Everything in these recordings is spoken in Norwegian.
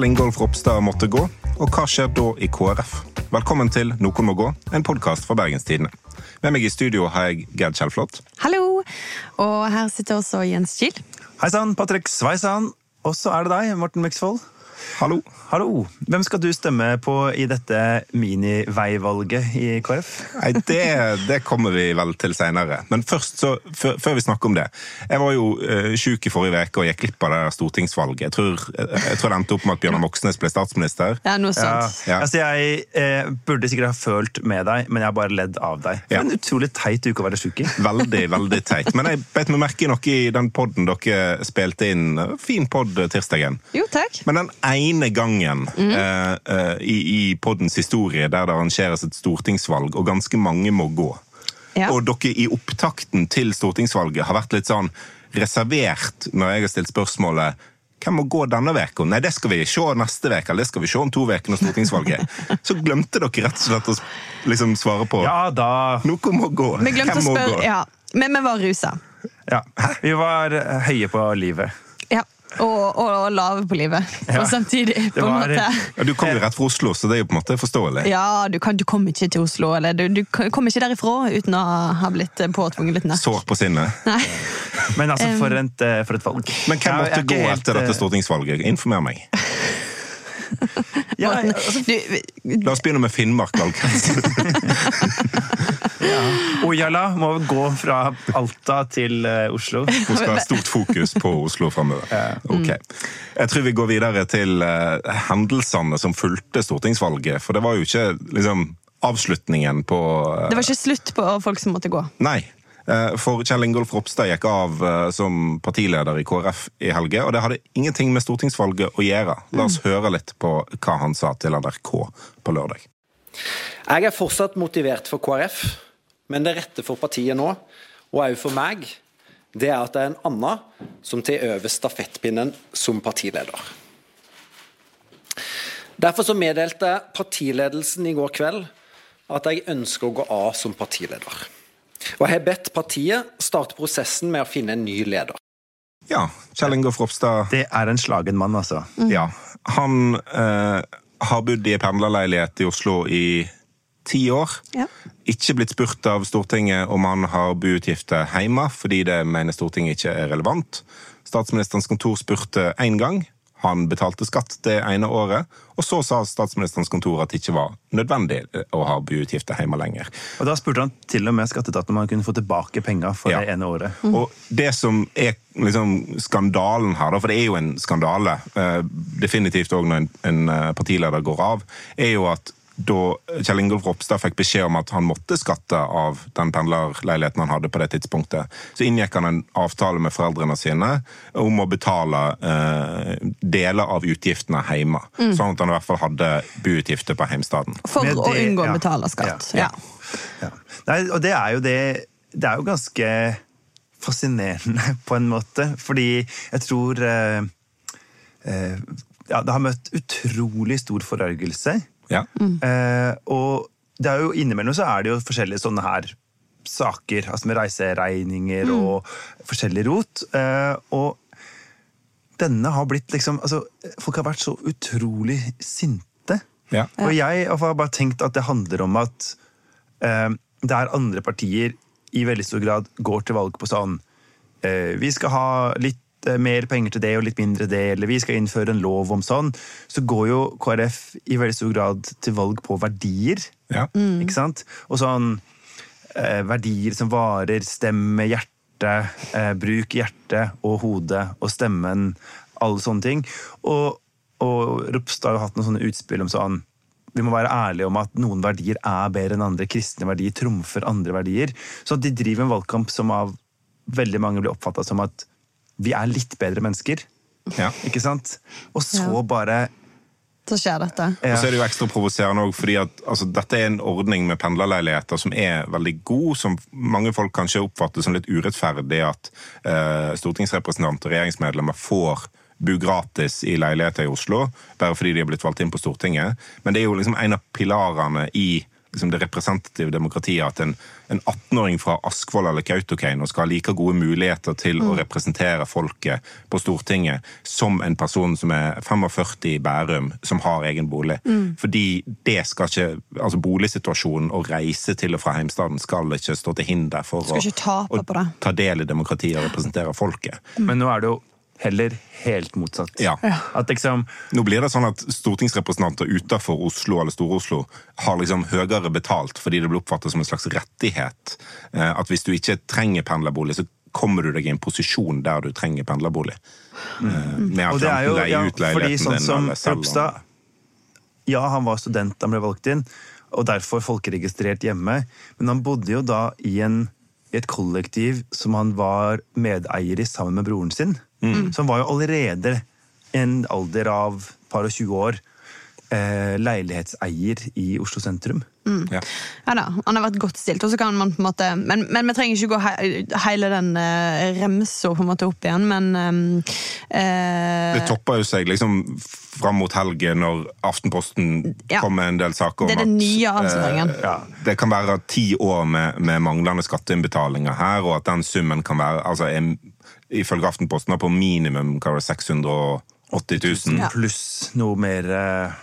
Kjell Ingolf Ropstad måtte gå, og hva skjer da i KrF? Velkommen til Noen må gå, en podkast fra Bergenstidene. Med meg i studio har jeg Gerd Kjellflot. Hallo! Og her sitter også Jens Kiel. Hei sann, Patrick Sveisan. Og så er det deg, Morten Myksvold. Hallo. Hallo. Hvem skal du stemme på i dette miniveivalget i KrF? Nei, det, det kommer vi vel til seinere. Men først, så, før, før, vi snakker om det. Jeg var jo uh, sjuk i forrige uke og gikk glipp av det stortingsvalget. Jeg tror, jeg tror, det endte opp med at Bjørnar Moxnes ble statsminister. Ja, noe sånt. Ja, ja. Altså, jeg eh, burde sikkert ha følt med deg, men jeg har bare ledd av deg. Det er en utrolig teit uke å være sjuk i. Veldig, veldig teit. Men jeg beit meg merke i noe i den poden dere spilte inn. Fin pod tirsdagen. Jo, takk. Men den ene gangen mm. eh, i, i poddens historie der det arrangeres et stortingsvalg, og ganske mange må gå. Ja. Og dere i opptakten til stortingsvalget har vært litt sånn reservert når jeg har stilt spørsmålet hvem må gå denne uka? Nei, det skal vi se neste uke, eller det skal vi se om to uker når stortingsvalget er. Så glemte dere rett og slett å liksom svare på Ja da. Noe må gå. Vi glemte hvem å spørre, ja. Men vi var rusa. Ja. Vi var høye på livet. Og, og, og lave på livet ja. samtidig. på var, en måte. Ja, du kommer jo rett fra Oslo, så det er jo på en måte forståelig. Ja, Du, kan, du kommer ikke til Oslo, eller du, du kommer ikke derifra uten å ha blitt påtvunget litt nakk. Sår på sinnet. Nei. Men altså, for et, eh, for et valg. Men hvem måtte gå helt, etter dette eh, stortingsvalget? Informer meg. Ja, altså, du, La oss begynne med Finnmark valgkrets. ja. Ojala må gå fra Alta til uh, Oslo. Hun skal ha stort fokus på Oslo framover. Okay. Jeg tror vi går videre til uh, hendelsene som fulgte stortingsvalget. For det var jo ikke liksom, avslutningen på uh, Det var ikke slutt på folk som måtte gå? Nei. Eh, for Kjell Ingolf Ropstad gikk av eh, som partileder i KrF i helge, og det hadde ingenting med stortingsvalget å gjøre. La oss mm. høre litt på hva han sa til NRK på lørdag. Jeg er fortsatt motivert for KrF, men det rette for partiet nå, og òg for meg, det er at det er en annen som tar over stafettpinnen som partileder. Derfor så meddelte partiledelsen i går kveld at jeg ønsker å gå av som partileder. Og har bedt partiet starte prosessen med å finne en ny leder. Ja, Kjell Ingolf Ropstad Det er en slagen mann, altså. Mm. Ja. Han eh, har bodd i pendlerleilighet i Oslo i ti år. Ja. Ikke blitt spurt av Stortinget om han har boutgifter hjemme, fordi det mener Stortinget ikke er relevant. Statsministerens kontor spurte én gang. Han betalte skatt det ene året, og så sa statsministerens kontor at det ikke var nødvendig å ha boutgifter hjemme lenger. Og Da spurte han til og med skatteetaten om han kunne få tilbake penger for ja. det ene året. Mm. Og Det som er liksom skandalen her, for det er jo en skandale, eh, definitivt òg når en eh, partileder går av, er jo at da Kjell Ingolf Ropstad fikk beskjed om at han måtte skatte av den pendlerleiligheten han hadde på det tidspunktet, så inngikk han en avtale med foreldrene sine om å betale eh, deler av utgiftene hjemme. Mm. Sånn at han i hvert fall hadde boutgifter på heimstaden. For det, å unngå å betale skatt. Ja. ja. Nei, og det er jo det Det er jo ganske fascinerende, på en måte. Fordi jeg tror eh, eh, ja, det har møtt utrolig stor forargelse ja. Mm. Eh, og det er jo innimellom så er det jo forskjellige sånne her saker, altså med reiseregninger mm. og forskjellig rot. Eh, og denne har blitt liksom altså, Folk har vært så utrolig sinte. Ja. Og jeg har bare tenkt at det handler om at eh, der andre partier i veldig stor grad går til valg på sånn eh, Vi skal ha litt mer penger til det og litt mindre det, eller vi skal innføre en lov om sånn, så går jo KrF i veldig stor grad til valg på verdier. Ja. Mm. Ikke sant? Og sånn eh, verdier som varer, stemme, hjerte, eh, bruk hjerte og hode og stemmen, alle sånne ting. Og, og Ropstad har hatt noen sånne utspill om sånn vi må være ærlige om at noen verdier er bedre enn andre. Kristne verdier trumfer andre verdier. Så de driver en valgkamp som av veldig mange blir oppfatta som at vi er litt bedre mennesker. Ja. Ikke sant? Og så ja. bare så skjer dette. Ja. Og så er det jo ekstra provoserende òg, fordi at altså, dette er en ordning med pendlerleiligheter som er veldig god, som mange folk kanskje oppfatter som litt urettferdig at eh, stortingsrepresentanter og regjeringsmedlemmer får bo gratis i leiligheter i Oslo, bare fordi de har blitt valgt inn på Stortinget. Men det er jo liksom en av pilarene i liksom det representative demokratiet at en, en 18-åring fra Askvoll eller Kautokeino skal ha like gode muligheter til å representere folket på Stortinget som en person som er 45 i Bærum, som har egen bolig. Fordi det skal ikke Altså boligsituasjonen og reise til og fra heimstaden skal ikke stå til hinder for å, å ta del i demokratiet og representere folket. Men nå er det jo heller helt motsatt. Ja. At liksom Nå blir det sånn at stortingsrepresentanter utenfor Oslo eller Stor-Oslo har liksom høyere betalt fordi det blir oppfattet som en slags rettighet. Eh, At hvis du ikke trenger pendlerbolig, så kommer du deg i en posisjon der du trenger pendlerbolig. Mm. Med Og at det er jo enten leie ja, ut fordi leiligheten sånn din som eller selge. Ropstad Ja, han var student da han ble valgt inn, og derfor folkeregistrert hjemme. Men han bodde jo da i, en, i et kollektiv som han var medeier i sammen med broren sin. Mm. Som var jo allerede en alder av par og 20 år eh, leilighetseier i Oslo sentrum. Ja. Ja da, han har vært godt stilt, og så kan man på en måte Men, men vi trenger ikke gå he hele den uh, remsa på en måte opp igjen, men eh, Det topper jo seg liksom fram mot helgen når Aftenposten Ja. kom med en del saker om Det er den nye avsløringen. eh, det kan være ti år med, med manglende skatteinnbetalinger her, og at den summen kan være altså, en, ifølge Aftenposten på minimum hva var det, 680 000. Ja. Pluss noe mer eh,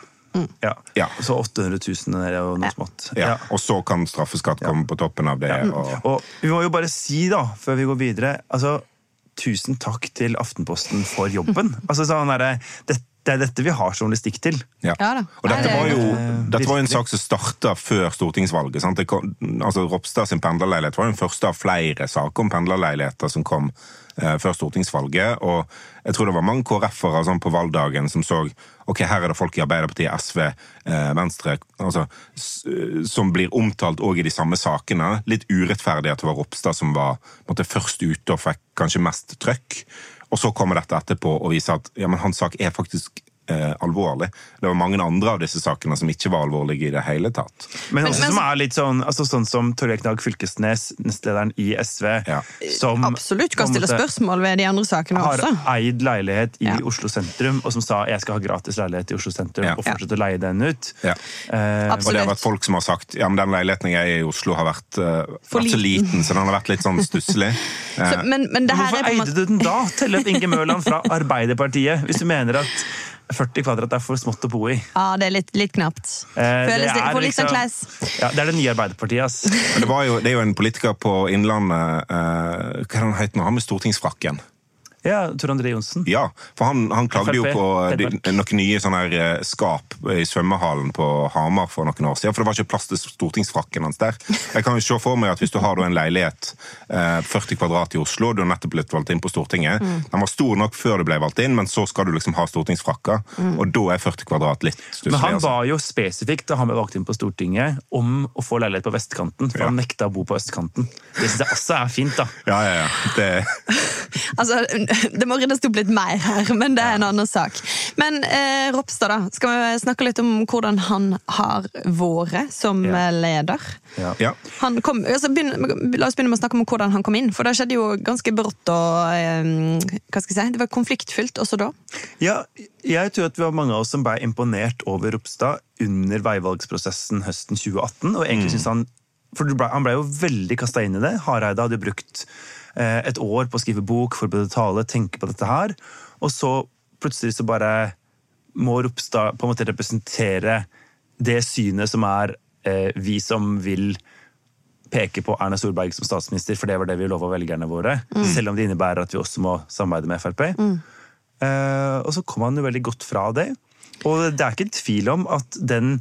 ja. Ja. Så 800 000 er jo noe smått. Ja. Og så kan straffeskatt komme på toppen av det. Og, Og vi må jo bare si, da, før vi går videre altså, Tusen takk til Aftenposten for jobben. altså sånn er det, det, det er dette vi har journalistikk til. ja. Ja da. og dette var jo, Eh, dette var en sak som starta før stortingsvalget. Sant? Det kom, altså Ropstad sin pendlerleilighet var den første av flere saker om pendlerleiligheter som kom eh, før stortingsvalget. Og jeg tror det var mange KrF-ere sånn på valgdagen som så ok, her er det folk i Arbeiderpartiet, SV, eh, Venstre altså, som blir omtalt òg i de samme sakene. Litt urettferdig at det var Ropstad som var måtte, først ute og fikk kanskje mest trøkk. Og så kommer dette etterpå og viser at ja, men hans sak er faktisk eh, alvorlig. Det var mange andre av disse sakene som ikke var alvorlige i det hele tatt. Men, Men- også men- som er litt sånn, altså sånn som Torgeir Knag Fylkesnes, nestlederen i SV, Ja. som Absolutt kan stille spørsmål ved de andre sakene har også. eid leilighet i Ja. Oslo sentrum, og som sa jeg skal ha gratis leilighet i Oslo sentrum, Ja. og fortsette å leie den ut. Ja. Eh, Og det har vært folk som har sagt ja, men den leiligheten jeg er i Oslo har vært, uh, vært så liten. så den har vært litt sånn stusslig. Eh, Så, men, men det her Hvorfor eide du den da? Tellef Inge Mørland fra Arbeiderpartiet, hvis du mener at 40 kvadrat er for smått å bo i. Ja, det er litt, litt knapt. Føles det Føles litt, er sånn liksom- kleis. Ja, Det er det nye Arbeiderpartiet, ass. Men det, var jo, det er jo en politiker på Innlandet eh, Hva er det han? Han med stortingsfrakken. Ja, Tor André Johnsen. Ja, for han, han klagde jo på de, noen nye sånne her eh, skap i svømmehallen på Hamar for noen år siden, for det var ikke plass til stortingsfrakken hans der. Jeg kan jo se for meg at hvis du har en leilighet, eh, 40 kvadrat i Oslo, du har nettopp blitt valgt inn på Stortinget, den var stor nok før du ble valgt inn, men så skal du liksom ha stortingsfrakker, og da er 40 kvadrat litt stusslig. Men han altså. ba jo spesifikt da han ble valgt inn på Stortinget om å få leilighet på vestkanten, for Ja. han nekta å bo på østkanten. Det synes jeg også er fint, da. Ja, ja, ja. Det, Altså, det må ryddes opp litt mer her, men det er en annen sak. Men eh, Ropstad, da. Skal vi snakke litt om hvordan han har vært som Ja. leder? ja. Han kom, altså begyn, la oss begynne med å snakke om hvordan han kom inn, for det skjedde jo ganske brått og eh, hva skal jeg si, Det var konfliktfylt også da. Ja, jeg tror at vi var mange av oss som ble imponert over Ropstad under veivalgsprosessen høsten 2018. og egentlig synes Han for ble, han ble jo veldig kasta inn i det. Hareide hadde brukt et år på å skrive bok, forberede tale, tenke på dette her. Og så plutselig så bare må Ropstad på en måte representere det synet som er eh, vi som vil peke på Erna Solberg som statsminister, for det var det vi lova velgerne våre. Selv om det innebærer at vi også må samarbeide med Frp. Eh, og så kom han jo veldig godt fra det. Og det er ikke tvil om at den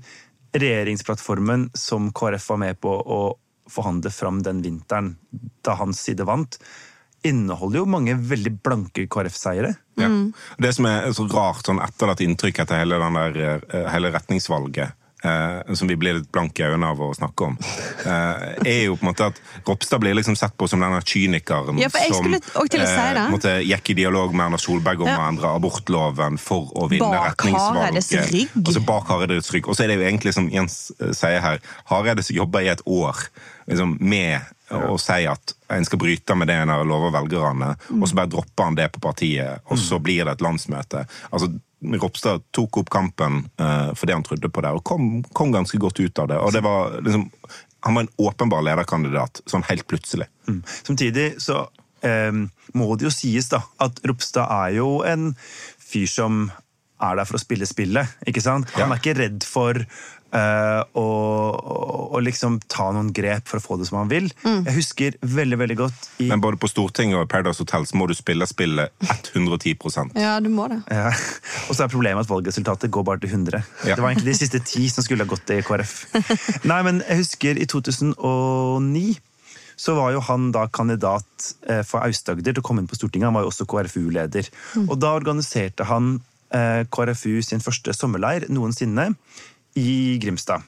regjeringsplattformen som KrF var med på å forhandle fram den vinteren da hans side vant, inneholder jo mange veldig blanke KrF-seiere. Ja. Det som er så rart sånn etterlatt inntrykk etter hele, der, eh, hele retningsvalget, eh, som vi blir litt blanke i øynene av å snakke om, eh, er jo på en måte at Ropstad blir liksom sett på som denne kynikeren Ja, som si eh, måtte gikk i dialog med Erna Solberg om Ja. å endre abortloven for å vinne Bak Hareides retningsvalget. rygg. Altså bak Hareides rygg. Og så er det jo egentlig, som Jens eh, sier her, Hareide som jobber i et år liksom, med å si at en skal bryte med det en har lovet velgerne, og så bare dropper han det på partiet, og så blir det et landsmøte. Altså, Ropstad tok opp kampen for fordi han trodde på det, og kom, kom ganske godt ut av det. Og det var liksom Han var en åpenbar lederkandidat, sånn helt plutselig. Mm. Samtidig så um, må det jo sies da, at Ropstad er jo en fyr som er der for å spille spillet. ikke sant? Han er ikke redd for uh, og, å, liksom ta noen grep for å få det som han vil. Mm. Jeg husker veldig veldig godt i... Men både på Stortinget og Paradise Hotel så må du spille spillet 110% Ja, du må det. Ja. Og så er problemet at valgresultatet går bare til 100. Ja. Det var egentlig de siste ti som skulle ha gått til KrF. Nei, men jeg husker i 2009 så var jo han da kandidat eh, for Aust-Agder til å komme inn på Stortinget. Han var jo også KrFU-leder. Mm. Og da organiserte han Eh, KrFU sin første sommerleir noensinne i Grimstad.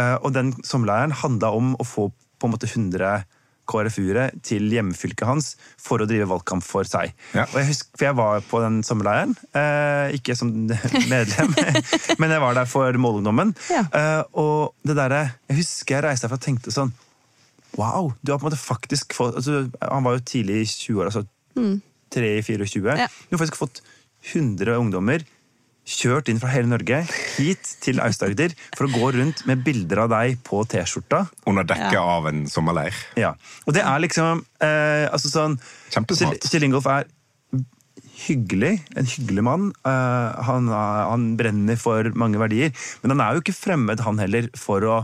Eh, og den sommerleiren handla om å få på en måte 100 KrFU-ere til hjemmefylket hans for å drive valgkamp for seg. Ja. Og jeg husker, for jeg var på den sommerleiren, eh, ikke som medlem, men jeg var der for målungdommen. Ja. og det der, jeg husker jeg reiste derfra og tenkte sånn Wow! du har på en måte faktisk fått altså, Han var jo tidlig i 20-åra, altså mm. 3-24. Ja. Du har faktisk fått 100 ungdommer kjørt inn fra hele Norge hit til Aust-Agder for å gå rundt med bilder av deg på T-skjorta. Under dekke ja. av en sommerleir. Ja. Og det er liksom eh, altså sånn, Kjempesmart. Kjell Ingolf er hyggelig. En hyggelig mann. Eh, han, han, brenner for mange verdier. Men han er jo ikke fremmed, han heller, for å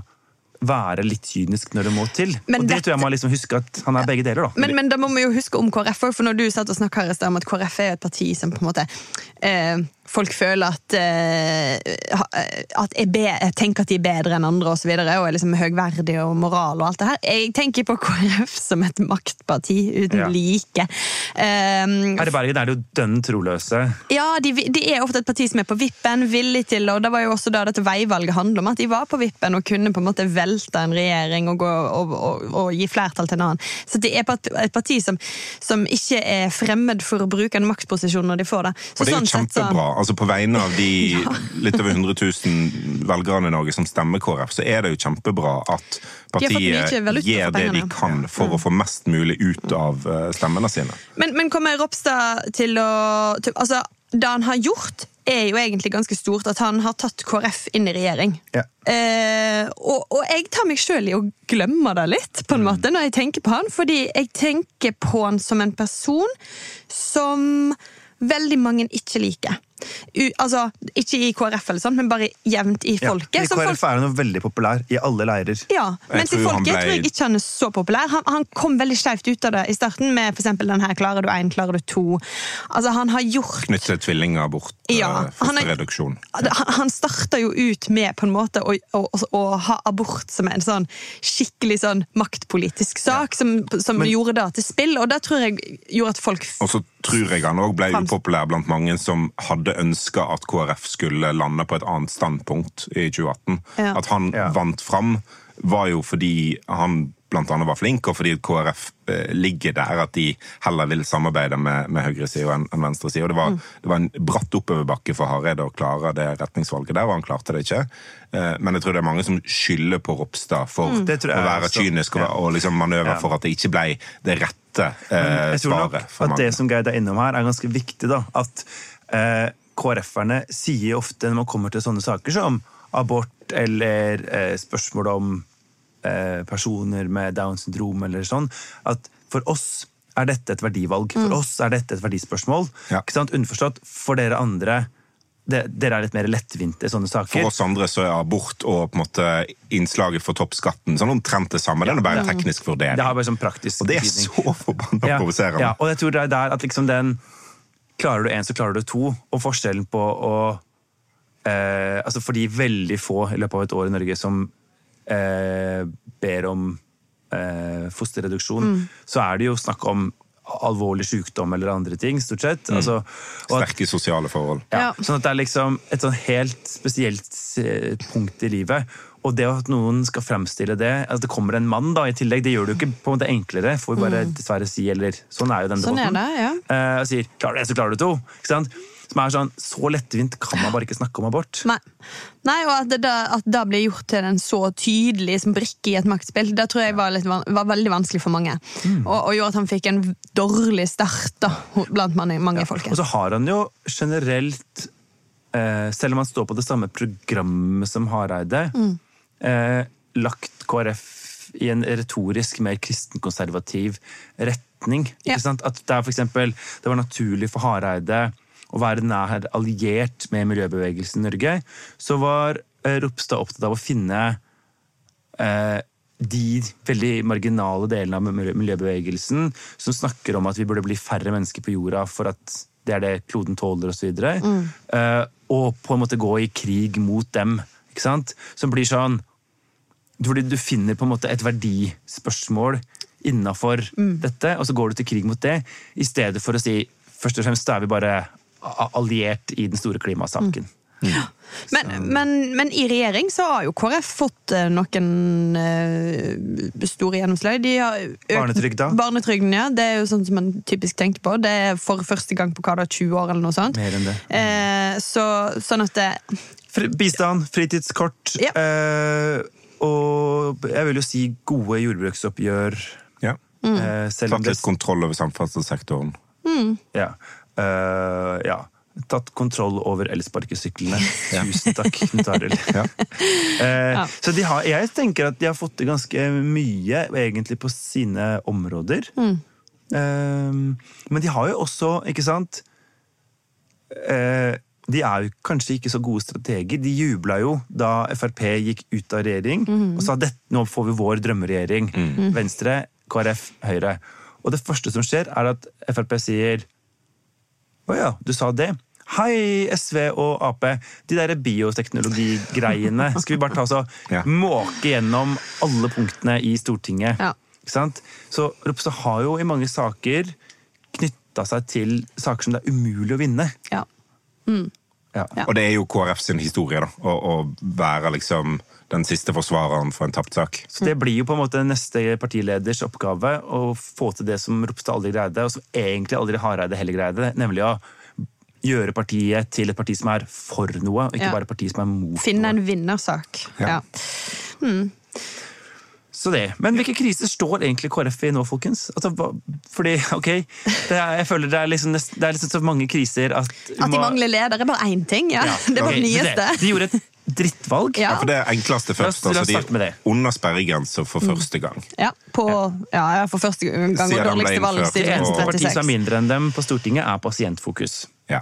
være litt kynisk når det må til. Men og det dette... tror jeg man liksom huske at han er begge deler. da. Men, men da må vi jo huske om KrF òg, for når du satt og snakka om at KrF er et parti som på en måte eh, folk føler at, uh, at jeg, be, jeg, tenker at de er bedre enn andre og, så videre, og er liksom høgverdige og moral og alt det her. Jeg tenker på KrF som et maktparti uten ja. like. Um, Her i Bergen er det jo dønn troløse. Ja, de, de, er ofte et parti som er på vippen, villig til og Det var jo også da dette veivalget handler om, at de var på vippen og kunne på en måte velte en regjering og, gå, og, og gi flertall til en annen. Så det er et parti som, som, ikke er fremmed for å bruke en maktposisjon når de får det. Så og det er jo sånn kjempebra. Så, altså På vegne av de litt over 100 000 velgerne i Norge som stemmer KrF, så er det jo kjempebra at partiet gjør det de kan for å få mest mulig ut av eh, stemmene sine. Men, men kommer Ropstad til å til, Altså, det han har gjort, er jo egentlig ganske stort. At han har tatt KrF inn i regjering. Ja. Eh, og, og, jeg tar meg sjøl i å glemme det litt, på en mm. måte, når jeg tenker på han. Fordi jeg tenker på han som en person som veldig mange ikke liker. U, altså, Ikke i KrF, eller sånt, men bare jevnt i folket. Ja, I KrF folk... er han veldig populær i alle leirer. Ja, Mens i folket ble... tror jeg ikke han er så populær. Han, han kom veldig skjevt ut av det i starten med for den her 'Klarer du én, klarer du to'. Altså, han har gjort Knyttet tvillingabort, ja, for fosterreduksjon. Han, han starta jo ut med på en måte å, å, å, ha abort som en sånn skikkelig sånn maktpolitisk sak, ja. som, som men... gjorde det til spill, og det tror jeg gjorde at folk tror jeg han òg ble upopulær blant mange som hadde ønska at KrF skulle lande på et annet standpunkt i 2018. Ja. At han ja. vant fram, var jo fordi han blant annet var flink, og fordi KrF eh, ligger der at de heller vil samarbeide med, med høyresida enn en venstresida. Det, var, mm. det var en bratt oppoverbakke for Hareide å klare det retningsvalget der, og han klarte det ikke. Eh, men jeg tror det er mange som skylder på Ropstad for mm. å være kynisk og, og liksom manøver ja. for at det ikke ble det rette eh, svaret. Jeg tror nok at det som Geir er innom her, er ganske viktig. da, at eh, KrF-erne sier ofte når man kommer til sånne saker som abort eller eh, spørsmål om eh, personer med Downs syndrom eller sånn, at for oss er dette et verdivalg. For mm. oss er dette et verdispørsmål. Ja. Ikke sant? Underforstått, for dere andre dere er litt mer lettvinte i sånne saker. For oss andre så er abort og på en måte innslaget for toppskatten sånn omtrent det samme. Ja, det er bare en teknisk vurdering. Det har bare sånn praktisk Og det er så forbanna ja, provoserende. Ja, og jeg tror det er der at liksom den Klarer du én, så klarer du to. Og forskjellen på å eh, altså For de veldig få i løpet av et år i Norge som eh, ber om eh, fosterreduksjon, mm. så er det jo snakk om alvorlig sykdom eller andre ting, stort sett. Mm. Altså, Sterke sosiale forhold. Ja, sånn at det er liksom et sånn helt spesielt eh, punkt i livet. Og det at noen skal fremstille det altså Det kommer en mann da i tillegg, det gjør det jo ikke på en måte enklere. Får vi bare mm. dessverre si, eller Sånn er jo den sånn debatten. Det, ja. Og sier 'klarer du det, så klarer du to'. Ikke sant? Som er sånn, Så lettvint kan man bare ikke snakke om abort. Nei, Nei og at det, at det blir gjort til en så tydelig som brikke i et maktspill, det tror jeg var, litt, var veldig vanskelig for mange. Mm. Og, og, gjorde at han fikk en dårlig start da, blant mange, mange ja. folk. Og så har han jo generelt eh, selv om han står på det samme programmet som Hareide, eh, lagt KrF i en retorisk mer kristenkonservativ retning. Ja. Sant? At det, er for eksempel, det var naturlig for Hareide å være nær alliert med miljøbevegelsen i Norge, så var eh, Ropstad opptatt av å finne eh, de veldig marginale delene av miljøbevegelsen som snakker om at vi burde bli færre mennesker på jorda for at det er det kloden tåler, osv. Mm. Eh, og på en måte gå i krig mot dem. Ikke sant? Som blir sånn Fordi du finner på en måte et verdispørsmål innafor dette, og så går du til krig mot det, i stedet for å si først og fremst da er vi bare alliert i den store klimasaken. Men, men, men i regjering så har jo KrF fått eh, noen uh, store gjennomslag. De har økt Barnetrygda. Barnetrygden, ja. Det er jo sånn som man typisk tenker på. Det er for første gang på hva da, 20 år eller noe sånt. Mer enn det. Eh, så, sånn at det Fri- Bistand, fritidskort Ja. eh, og jeg vil jo si gode jordbruksoppgjør. Ja. Eh, selv Tatt litt kontroll over samferdselssektoren. ja. Eh, ja. Tatt kontroll over elsparkesyklene. Tusen takk, Knut Arild. Ja. ja. Så de har, jeg tenker at de har fått til ganske mye egentlig på sine områder. Eh, men de har jo også, ikke sant eh, De er jo kanskje ikke så gode strateger. De jubla jo da Frp gikk ut av regjering og sa at nå får vi vår drømmeregjering. Venstre, KrF, Høyre. Og det første som skjer, er at Frp sier Å ja, du sa det. Hei, SV og Ap. De der bioteknologigreiene skal vi bare ta oss og Ja. måke gjennom alle punktene i Stortinget. Ja. Ikke sant? Så Ropstad har jo i mange saker knytta seg til saker som det er umulig å vinne. Ja. Mm. Ja. Og det er jo KrF sin historie, da. Å, å være liksom den siste forsvareren for en tapt sak. Så det blir jo på en måte neste partileders oppgave å få til det som Ropstad aldri greide, og som egentlig aldri Hareide heller greide, nemlig å gjøre partiet til et parti som er for noe, og ikke Ja. bare et parti som er mot Finne en vinnersak. Ja. Ja. Så det. Men hvilke kriser står egentlig KrF i nå, folkens? Altså, fordi, ok, det er, jeg føler det er, liksom, nest- det er liksom så mange kriser at At de må- mangler leder, er bare én ting. Ja. Ja, Det var okay. det nyeste. De gjorde et drittvalg. Ja. Ja, for det er enkleste La oss- først. la oss Altså, de er under sperregrensa for første gang. Ja, på, ja, ja, for første gang. Og dårligste valg siden Det eneste og- partiet som er mindre enn dem på Stortinget, er Pasientfokus. Ja.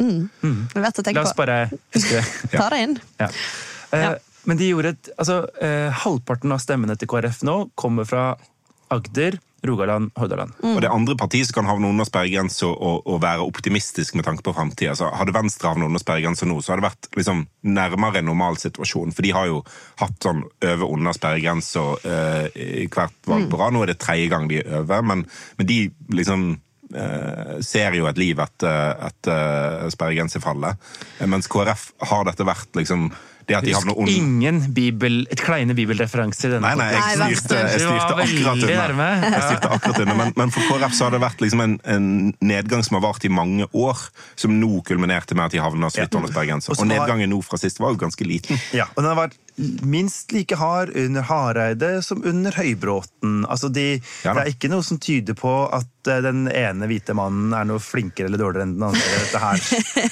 Det er verdt å La oss bare huske det. Ta det inn. Ja. Uh, Ja. Men de gjorde et, altså, uh, halvparten av stemmene til KrF nå kommer fra Agder, Rogaland, Hordaland. Mm. Og det er andre partier som kan havne under sperregrensa og, og være optimistisk med tanke på framtida. Altså, hadde Venstre havnet under sperregrensa nå, så hadde det vært liksom, nærmere en normal situasjon. For de har jo hatt sånn over-under sperregrensa eh, hvert valg Mm. på rad. Nå er det tredje gang de er over, men, men de liksom eh, ser jo et liv etter, etter sperregrensefallet. Eh, Mens KrF har dette vært liksom det at de Husk havner under ingen bibel, et kleine bibelreferanser i denne Nei, nei, jeg styrte, jeg styrte akkurat unna. Jeg styrte akkurat unna. Men, men for KrF så har det vært liksom en, en nedgang som har vart i mange år, som nå kulminerte med at de havna så vidt under sperregrensa. Og som nedgangen nå fra sist var jo ganske liten. Ja, og den har vært minst like hard under Hareide som under Høybråten. Altså de, Ja det er ikke noe som tyder på at eh, den ene hvite mannen er noe flinkere eller dårligere enn den andre. Dette her.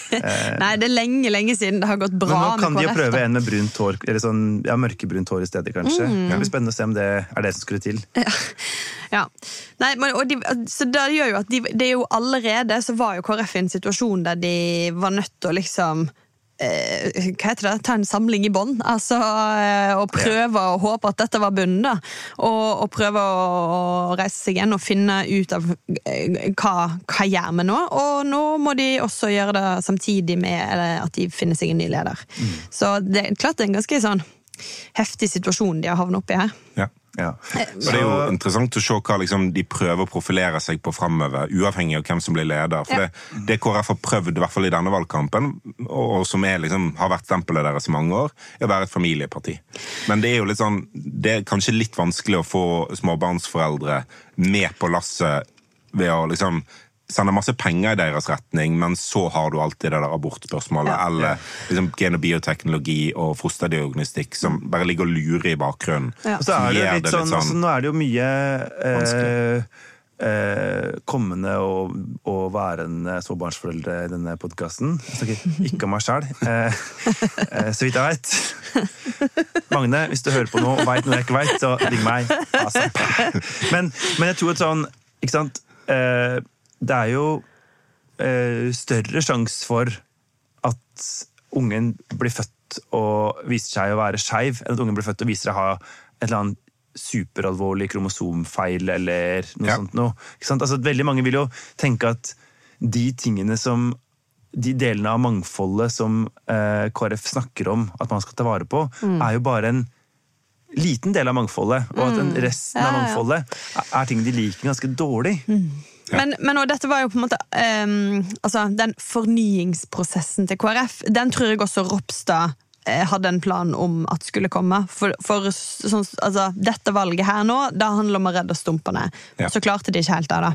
Nei, det er lenge lenge siden det har gått bra Men nå kan med de jo prøve en med brunt hår, eller sånn, ja, mørkebrunt hår i stedet, kanskje. Det blir spennende å se om det er det som skulle til. Ja. Nei, men, og de, så det gjør jo at de, det er jo allerede så var jo KrF i en situasjon der de var nødt til å liksom hva heter det? Ta en samling i bånn. Altså, eh, og prøve å håpe at dette var bunnen. da. Og, og prøve å, reise seg igjen og finne ut av eh, hva, hva gjør vi nå. Og nå må de også gjøre det samtidig med at de finner seg en ny leder. Så det er klart det er en ganske sånn heftig situasjon de har havnet oppi her. Ja. Ja. Og Det er jo interessant å se hva liksom, de prøver å profilere seg på framover, uavhengig av hvem som blir leder. For Ja. det, det KrF har prøvd, i hvert fall i denne valgkampen, og, og som er, liksom, har vært stempelet deres i mange år, er å være et familieparti. Men det er jo litt sånn, det er kanskje litt vanskelig å få småbarnsforeldre med på lasset ved å liksom sende masse penger i deres retning, men så har du alltid det der abortspørsmålet, Ja. eller liksom, gen- og bioteknologi og fosterdiagnostikk som bare ligger og lurer i bakgrunnen. Ja. Og så er det jo litt sånn, altså, Nå er det jo mye eh, eh, kommende og, og værende småbarnsforeldre i denne podkasten. Jeg snakker ikke om meg sjæl, eh, eh, så vidt jeg veit. Magne, hvis du hører på noe og veit noe jeg ikke veit, så ring meg. Men, men, jeg tror at sånn Ikke sant? Det er jo eh, større sjanse for at ungen blir født og viser seg å være skeiv, enn at ungen blir født og viser seg å ha et eller annet superalvorlig kromosomfeil eller noe ja. sånt noe. Altså, veldig mange vil jo tenke at de tingene som de delene av mangfoldet som eh, KrF snakker om at man skal ta vare på, mm. er jo bare en liten del av mangfoldet. Og at den mm. resten ja, av mangfoldet er, er ting de liker ganske dårlig. Mm. Men, men dette var jo på en måte um, altså, Den fornyingsprosessen til KrF, den tror jeg også Ropstad hadde en plan om at skulle komme. For, for sånn, altså, dette valget her nå, det handler om å redde stumpene. Ja. Så klarte de ikke helt det. da.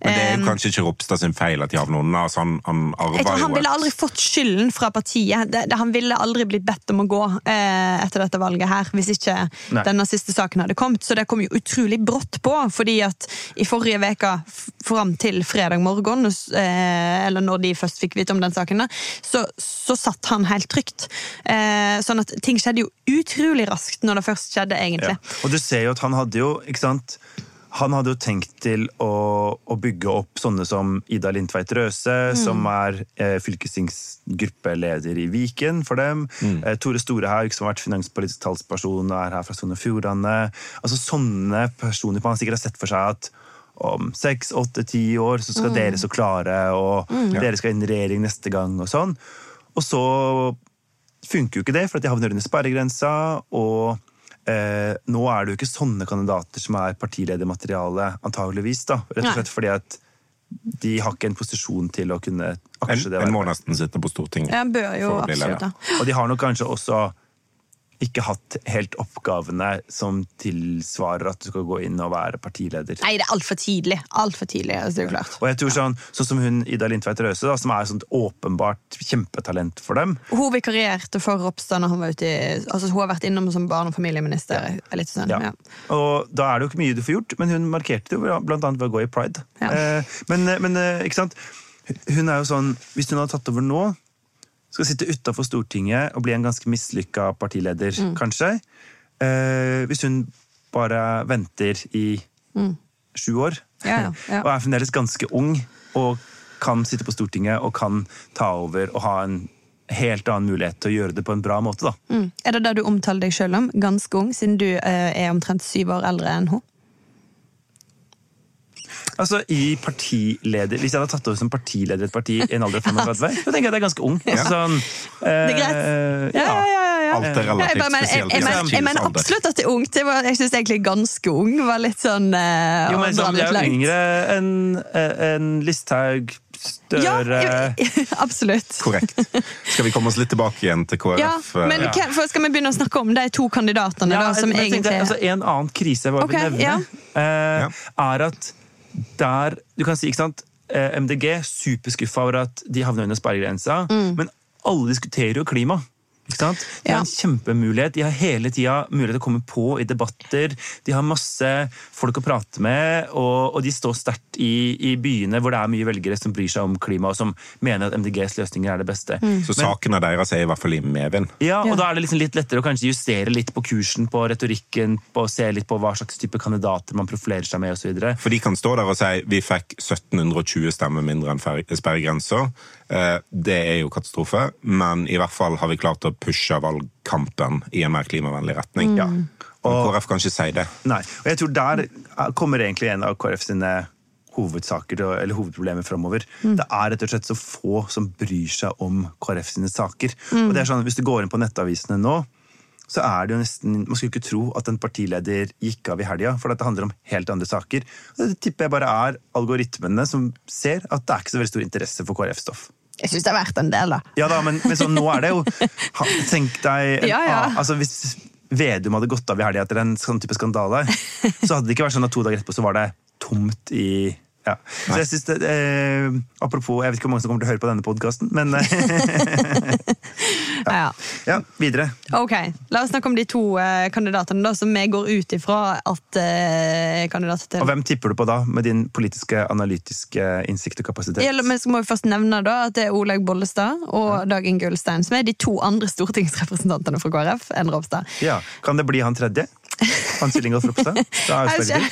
Men det er jo kanskje ikke Ropstad sin feil at de havner unna? Altså, han, han, arva tror han ville aldri fått skylden fra partiet. Det, det, han ville aldri blitt bedt om å gå eh, etter dette valget her, hvis ikke Nei. denne siste saken hadde kommet. Så det kom jo utrolig brått på, fordi at i forrige uke, fram til fredag morgen, eh, eller når de først fikk vite om den saken, så, så satt han helt trygt. Eh, Eh, sånn at ting skjedde jo utrolig raskt når det først skjedde, egentlig. Ja. Og du ser jo at han hadde jo, ikke sant han hadde jo tenkt til å, å, bygge opp sånne som Ida Lindtveit Røse, mm. som er eh, fylkestingsgruppeleder i Viken for dem. Mm. Eh, Tore Storehaug, som har vært finanspolitisk talsperson og er her fra Sogn og Fjordane. Altså, sånne personer man sikkert har sett for seg at om seks, åtte, ti år så skal mm. dere så klare, og mm. dere skal inn i regjering neste gang, og sånn. Og så funker jo ikke det, for at de havner under sperregrensa. Og eh, nå er det jo ikke sånne kandidater som er partiledermateriale, antageligvis. da, Rett og slett fordi at de har ikke en posisjon til å kunne aksje det. En, en må nesten sitte på Stortinget. Ja, bør jo absolutt, ja. Og de har nok kanskje også ikke hatt helt oppgavene som tilsvarer at du skal gå inn og være partileder. Nei, det er altfor tidlig. Alt for tidlig, altså, det er klart. Og jeg tror sånn, sånn som hun Ida Lindtveit Røse, da, som er sånt åpenbart kjempetalent for dem. Hun vikarierte for Ropstad når hun var ute i altså Hun har vært innom som barne- og familieminister. Ja. Litt sånn, ja. ja. Og da er det jo ikke mye du får gjort, men hun markerte det jo blant annet ved å gå i pride. Ja. Eh, men, men eh, ikke sant? Hun er jo sånn, Hvis hun hadde tatt over nå skal sitte utafor Stortinget og bli en ganske mislykka partileder, mm. kanskje. Eh, hvis hun bare venter i mm. sju år, ja, ja, og er fremdeles ganske ung, og kan sitte på Stortinget og kan ta over og ha en helt annen mulighet til å gjøre det på en bra måte. da. Mm. Er det det du omtaler deg sjøl om? Ganske ung, siden du eh, er omtrent syv år eldre enn hun? Altså, i partileder Hvis jeg hadde tatt over som partileder i et parti i en alder av 35, så tenker jeg at jeg er ganske ung. Altså, sånn, eh, det er greit. Ja, ja, ja. ja. Alt er relativt jeg, spesielt. Jeg, jeg, jeg, mener absolutt at det er ungt. Jeg, jeg syns egentlig ganske ung var litt sånn uh, Jo, men sånn, Jeg er yngre enn en eh, Listhaug, Støre ja, Absolutt. Korrekt. Skal vi komme oss litt tilbake igjen til KrF? Ja, men ja. Skal vi begynne å snakke om de to kandidatene? Ja, da, som egentlig... Tenkte, altså, en annen krise jeg bare okay, vil nevne, uh, er at der Du kan si, ikke sant eh, MDG superskuffa over at de havner under sperregrensa, mm. men alle diskuterer jo klima. Ikke sant? De har en kjempemulighet. De har hele tida mulighet til å komme på i debatter. De har masse folk å prate med, og, og de står sterkt i, i, byene hvor det er mye velgere som bryr seg om klima, og som mener at MDGs løsninger er det beste. Mm. Så sakene deres er i hvert fall i medvind? Ja, og ja. da er det liksom litt lettere å kanskje justere litt på kursen, på retorikken, på å se litt på hva slags type kandidater man profilerer seg med osv. For de kan stå der og si vi fikk 1720 stemmer mindre enn sperregrensa. Eh, det er jo katastrofe, men i hvert fall har vi klart å pushe valgkampen i en mer klimavennlig retning. Mm. Ja. Og KrF kan ikke si det. Nei, og jeg tror Der kommer egentlig en av KrF sine hovedsaker, eller hovedproblemer framover. Mm. Det er rett og slett så få som bryr seg om KrF sine saker. Mm. Og det er sånn, Hvis du går inn på nettavisene nå, så er det jo nesten Man skulle ikke tro at en partileder gikk av i helga, for dette handler om helt andre saker. Og det tipper jeg bare er algoritmene som ser at det er ikke så veldig stor interesse for KrF-stoff. Jeg syns det er verdt en del, da. Ja da, men, men så, nå er det jo Tenk deg en, ja, ja. altså Hvis Vedum hadde gått av i helga etter en sånn type skandale, så hadde det ikke vært sånn at to dager etterpå så var det tomt i ja. Så jeg synes det, eh, Apropos, jeg vet ikke hvor mange som kommer til å høre på denne podkasten, men eh, Ja. Ja, videre. Ok, La oss snakke om de to eh, kandidatene da, som vi går ut ifra at eh, kandidater til Og hvem tipper du på da, med din politiske, analytiske innsikt og kapasitet? Ja, men så må vi først nevne da at det er Olaug Bollestad og Dag Inge Ulstein som er de to andre stortingsrepresentantene fra KrF enn Ropstad. Ja, Kan det bli han tredje? Hans Kjell Ingolf Ropstad fra Aust-Agder?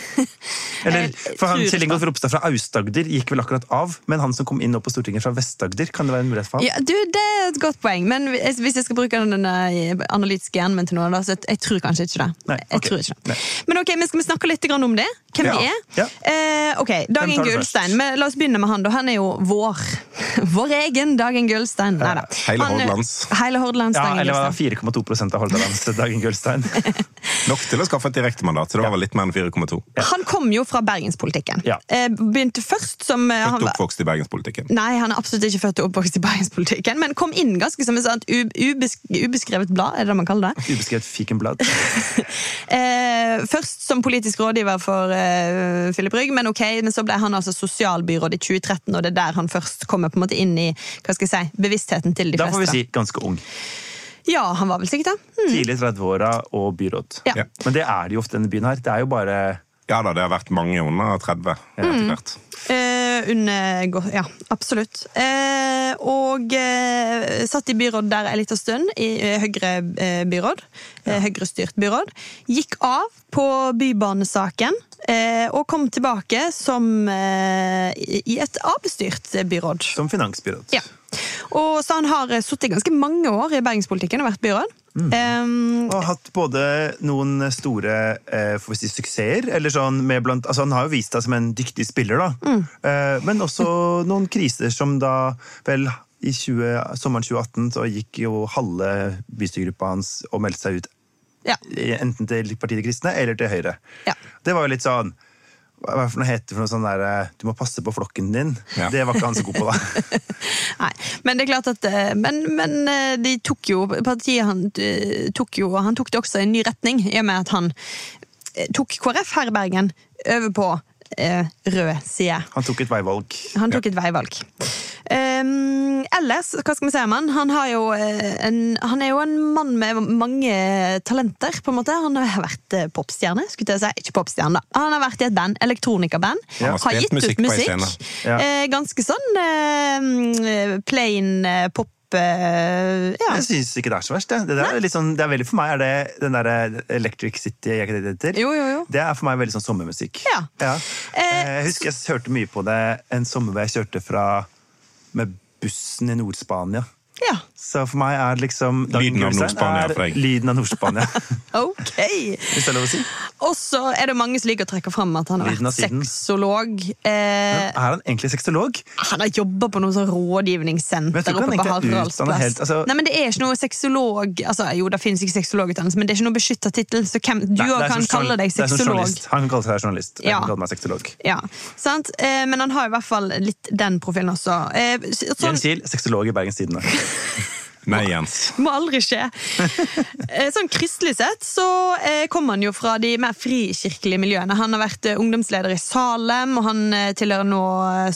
Eller, for han Kjell. Ingolf Ropstad fra Aust-Agder gikk vel akkurat av, men han som kom inn nå på Stortinget fra Vest-Agder, kan det være en mulighet for ham? Ja, du, Det er et godt poeng, men hvis jeg skal bruke den eh, analytiske hjernen min til noe, da, så jeg, tror kanskje ikke det. Nei, Jeg tror ikke det. Nei. Men ok, men skal vi snakke litt om det? Hvem Ja. vi er? Ja. Eh, ok, Dagen? Ulstein. Men La oss begynne med han. da. Han er jo vår. Vår egen Dagen Gullstein. Nei da. Hele Han Hordalands. Hele Hordalands Ja, eller var Ulstein. det 4,2% av Hordalands Dagen Gullstein. Nok til å skaffe et direktemandat, så det var vel litt mer enn 4,2. Han kom jo fra bergenspolitikken. Ja. Eh, begynte først som eh, Født og oppvokst i bergenspolitikken. Nei, han er absolutt ikke født og oppvokst i bergenspolitikken, men kom inn ganske som et sånt ubesk ubeskrevet blad, er det det man kaller det? Ubeskrevet fikenblad. Eh, først som politisk rådgiver for Philip Rygg, men ok, men så ble han altså sosialbyråd i 2013, og det er der han først kommer på en måte inn i hva skal jeg si, bevisstheten til de Da fleste. får vi si ganske ung. Ja, han var vel sikkert det. Hmm. Tidlig 30-åra og byråd. Ja. Ja. Men det er det jo ofte denne byen her. Det er jo bare Ja da, det har vært mange under 30 Mm. Eh, under, ja, absolutt. Eh, og eh, satt i byråd der en liten stund, i eh, Høyre-byråd. Ja. Høyre-styrt byråd. Gikk av på bybanesaken. Eh, og kom tilbake som eh, i et Ap-styrt byråd. som finansbyråd. Ja. Og så han har eh, sittet ganske mange år i bergenspolitikken og vært byråd. Um, Og hatt både noen store eh, får vi si, suksesser, eller sånn med blant, altså Han har jo vist seg som en dyktig spiller, da. Eh, men også noen kriser som da vel i 20, sommeren 2018 så gikk jo halve bystyregruppa hans og meldte seg ut ja. enten til partiet De kristne eller til Høyre. Ja. Det var jo litt sånn hva er det for noe heter for noe sånn der, eh, Du må passe på flokken din. Ja. Det var ikke han så god på, da. Nei, men det er klart at eh, Men, men eh, de tok jo Partiet han tok jo Han tok det også i en ny retning, i og med at han tok KrF her i Bergen over på eh, rød side. Han tok et veivalg. Han tok et veivalg. Um, ellers, hva skal vi si om han? Han, har jo, eh, en, han er jo en mann med mange talenter, på en måte. Han har vært eh, popstjerne, skulle jeg si. Ikke popstjerne, da. Han har vært i et band, elektronikaband. Han har gitt musikk ut musikk. Ja. Eh, ganske sånn eh, plain eh, pop eh, ja. Jeg syns ikke det er så verst. Det, det, er sånn, det er veldig For meg er det den der Electric City jeg heter? Jo, jo, jo. Det er for meg veldig sånn sommermusikk. Ja. Eh, Jeg husker jeg hørte mye på det en sommer hvor jeg kjørte fra med bussen i Nord-Spania. Ja. Så for meg er det liksom Lyden av Nord-Spania for deg. Lyden av Nord-Spania. Ok! Hvis det er lov å si. Og så er det mange som liker å trekke fram at han har Lyden vært sexolog. Eh, Er han egentlig sexolog? han har jobba på noe sånn rådgivningssenter jeg oppe på han Haralds utdannet helt, altså- Nei, men det er ikke noe sexolog altså, Jo, det finnes ikke sexologutdannelse, men det er ikke noe beskytta tittel, så hvem, du òg kan kalle deg sexolog. Han kan kalle seg journalist. Jeg Ja. kan kalle meg sexolog. Ja, sant? Eh, men han har i hvert fall litt den profilen også. Eh, sånn, Jens Kiel, sexolog i Bergens Tidende. Nei, Jens. Det må aldri skje. Eh, Sånn Kristelig sett så eh, kommer han jo fra de mer frikirkelige miljøene. Han har vært eh, ungdomsleder i Salem, og han tilhører nå,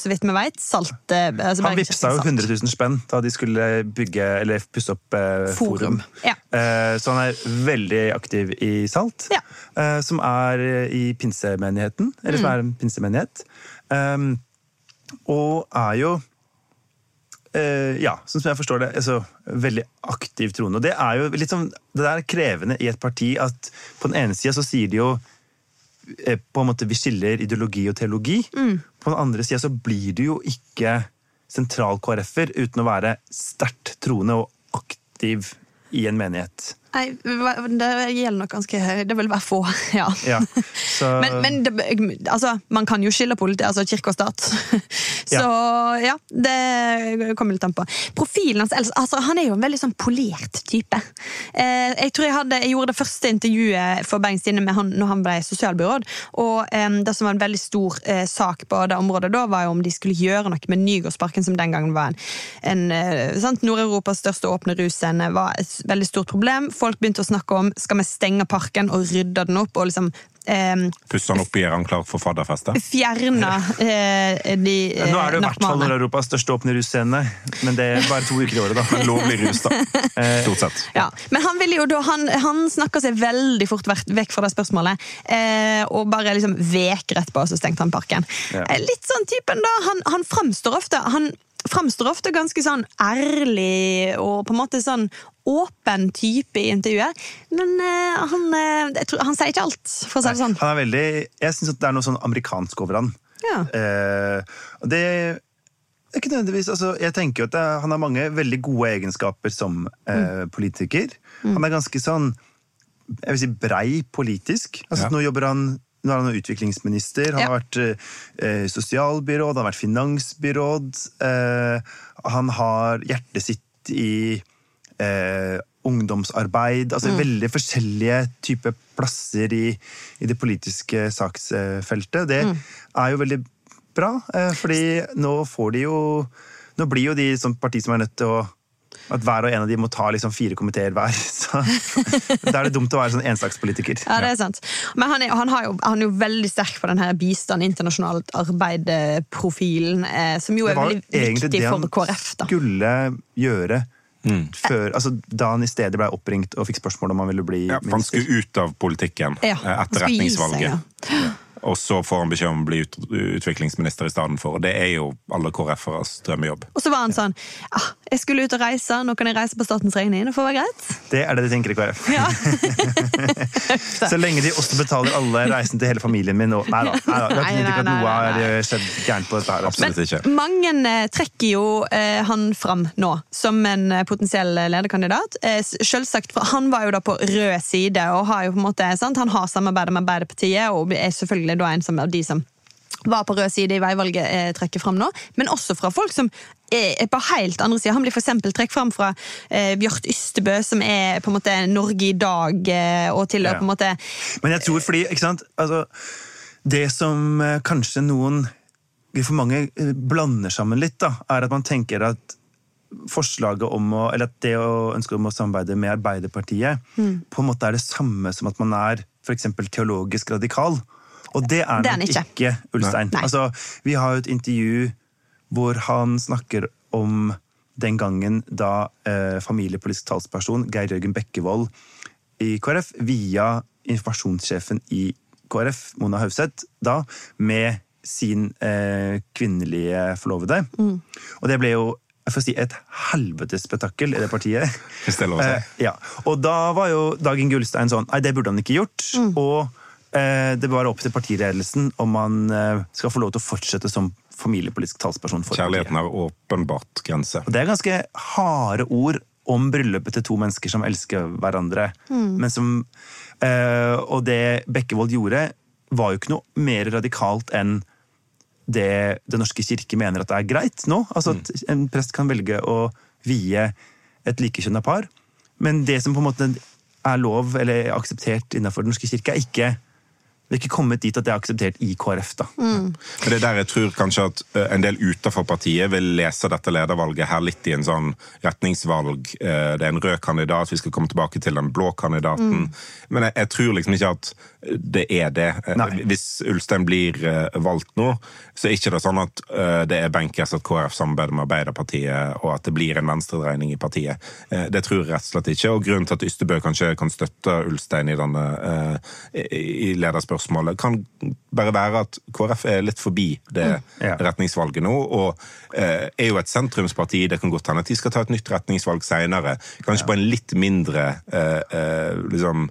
så vidt vi veit, Salt. Altså Han vippsa jo Salt. 100 000 spenn da de skulle bygge, eller pusse opp eh, Forum. forum. Ja. Eh, så han er veldig aktiv i Salt, Ja. eh, som er i pinsemenigheten. Eller Mm. som er en pinsemenighet. Um, og er jo ja, sånn som jeg forstår det, altså, veldig aktiv troende. Og det er jo litt sånn, det der er krevende i et parti at på den ene sida så sier de jo eh, på en måte vi skiller ideologi og teologi. På den andre sida så blir du jo ikke sentral KrF-er uten å være sterkt troende og aktiv i en menighet. Nei, det gjelder nok ganske Det vil være få, ja. Ja, så, Men, men det, altså, man kan jo skille politi, altså kirke og stat. Så ja, det kommer litt an på. Profilen hans altså, Han er jo en veldig sånn polert type. Eh, jeg tror jeg, hadde, jeg gjorde det første intervjuet for Bergens Tidende med han når han ble sosialbyråd. Og eh, det som var en veldig stor eh, sak på det området da, var jo om de skulle gjøre noe med Nygårdsparken, som den gangen var en, en eh, Nord-Europas største åpne russcene, var et veldig stort problem. folk begynte å snakke om skal vi stenge parken og rydde den opp. og liksom eh, Pusse den opp og gjøre den klar for fadderfestet? Fjerne eh, de eh, Nå er det i hvert fall Europas største åpne russcene, men det er bare to uker i året. da. Men lovlig rus, da. Eh, Stort sett. Ja. Men han vil jo da, han, han snakka seg veldig fort vekk fra det spørsmålet, eh, og bare liksom vek rett på, og så stengte han parken. Ja. Eh, litt sånn typen, da. Han, han framstår ofte han framstår ofte ganske sånn ærlig og på en måte sånn åpen type i intervjuet. Men uh, han, uh, tror, han, sier ikke alt, for å si det sånn. Han er veldig, jeg syns det er noe sånn amerikansk over han. Ja. Uh, det er ikke nødvendigvis, altså, jeg tenker jo at det, Han har mange veldig gode egenskaper som mm. politiker. Mm. Han er ganske sånn jeg vil si brei politisk. Altså, ja. Nå jobber han nå er han utviklingsminister, han ja. har vært eh, sosialbyråd, han har vært finansbyråd. Eh, han har hjertet sitt i eh, ungdomsarbeid. Altså mm. veldig forskjellige typer plasser i, i, det politiske saksfeltet. Det mm. er jo veldig bra, eh, fordi nå får de jo Nå blir jo de som parti som er nødt til å at hver og en av de må ta liksom fire komiteer hver. Så Da er det dumt å være sånn enslagspolitiker. Ja, det er sant. Men han er, han jo, han er jo, veldig sterk på den her bistand, internasjonalt arbeid-profilen, eh, som jo er veldig viktig for KrF. Det var skulle gjøre mm. før, altså, da han i stedet ble oppringt og fikk spørsmål om han ville bli ja, Han skulle ut av politikken ja, eh, etter retningsvalget. Ja. Og så får han beskjed om å bli ut, utviklingsminister i stedet for. Og det er jo alle KrF-eres drømmejobb. Og så var han sånn ah, Jeg skulle ut og reise, nå kan jeg reise på statens regning. Det får være greit. Det er det de tenker i KrF. Ja. så lenge de også betaler alle reisen til hele familien min og Nei da. Nei, da. Jeg ikke at noe har skjedd gærent på dette her. Absolutt ikke. Men mange eh, trekker jo eh, han fram nå som en eh, potensiell lederkandidat. Eh, selvsagt, Han var jo da på rød side og har jo på en måte, sant? han har samarbeidet med Arbeiderpartiet og er selvfølgelig selvfølgelig da en som, av de som var på rød side i veivalget, eh, trekker fram nå. Men også fra folk som er på helt andre sida. Han blir f.eks. trukket fram fra eh, Bjørt Ystebø, som er på en måte Norge i dag, eh, og til ja. på en måte Men jeg tror fordi, ikke sant altså, Det som eh, kanskje noen for mange eh, blander sammen litt, da, er at man tenker at forslaget om å, eller at det å ønske om å samarbeide med Arbeiderpartiet mm. på en måte er det samme som at man er f.eks. teologisk radikal. Og det er nok ikke. ikke Ulstein. Altså, vi har jo et intervju hvor han snakker om den gangen da eh, familiepolitisk talsperson Geir Jørgen Bekkevold i KrF via informasjonssjefen i KrF, Mona Hauseth, da med sin eh, kvinnelige forlovede. Mm. Og det ble jo jeg får si, et helvetes spetakkel i det partiet. Eh, ja. Og da var jo Dagen Gullstein sånn Nei, det burde han ikke gjort. Mm. Og det bør være opp til partiledelsen om man eh, skal få lov til å fortsette som familiepolitisk talsperson. for Kjærligheten har åpenbart grense. Og det er ganske harde ord om bryllupet til to mennesker som elsker hverandre. Mm. Men som, eh, og det Bekkevold gjorde, var jo ikke noe mer radikalt enn det Den norske kirke mener at det er greit nå. Altså at mm. En prest kan velge å vie et likekjønna par. Men det som på en måte er lov eller akseptert innenfor Den norske kirke, er ikke vi har ikke kommet dit at det er akseptert i KrF. da. Mm. Men det er der jeg tror kanskje at eh, en del utenfor partiet vil lese dette ledervalget her litt i en sånn retningsvalg. Eh, det er en rød kandidat, vi skal komme tilbake til den blå kandidaten. Mm. Men jeg, jeg, tror liksom ikke at det er det. Eh, Nei. Hvis Ulstein blir valgt nå, så er ikke det sånn at det er benkes at KrF samarbeider med Arbeiderpartiet, og at det blir en venstredreining i partiet. Det tror jeg rett og slett ikke. Og grunnen til at Ystebø kanskje kan støtte Ulstein i, denne, i lederspørsmålet, spørsmålet kan bare være at KrF er litt forbi det mm. retningsvalget nå, og eh, er jo et sentrumsparti. Det kan godt hende at de skal ta et nytt retningsvalg senere. Kanskje ja. på en litt mindre eh, eh, liksom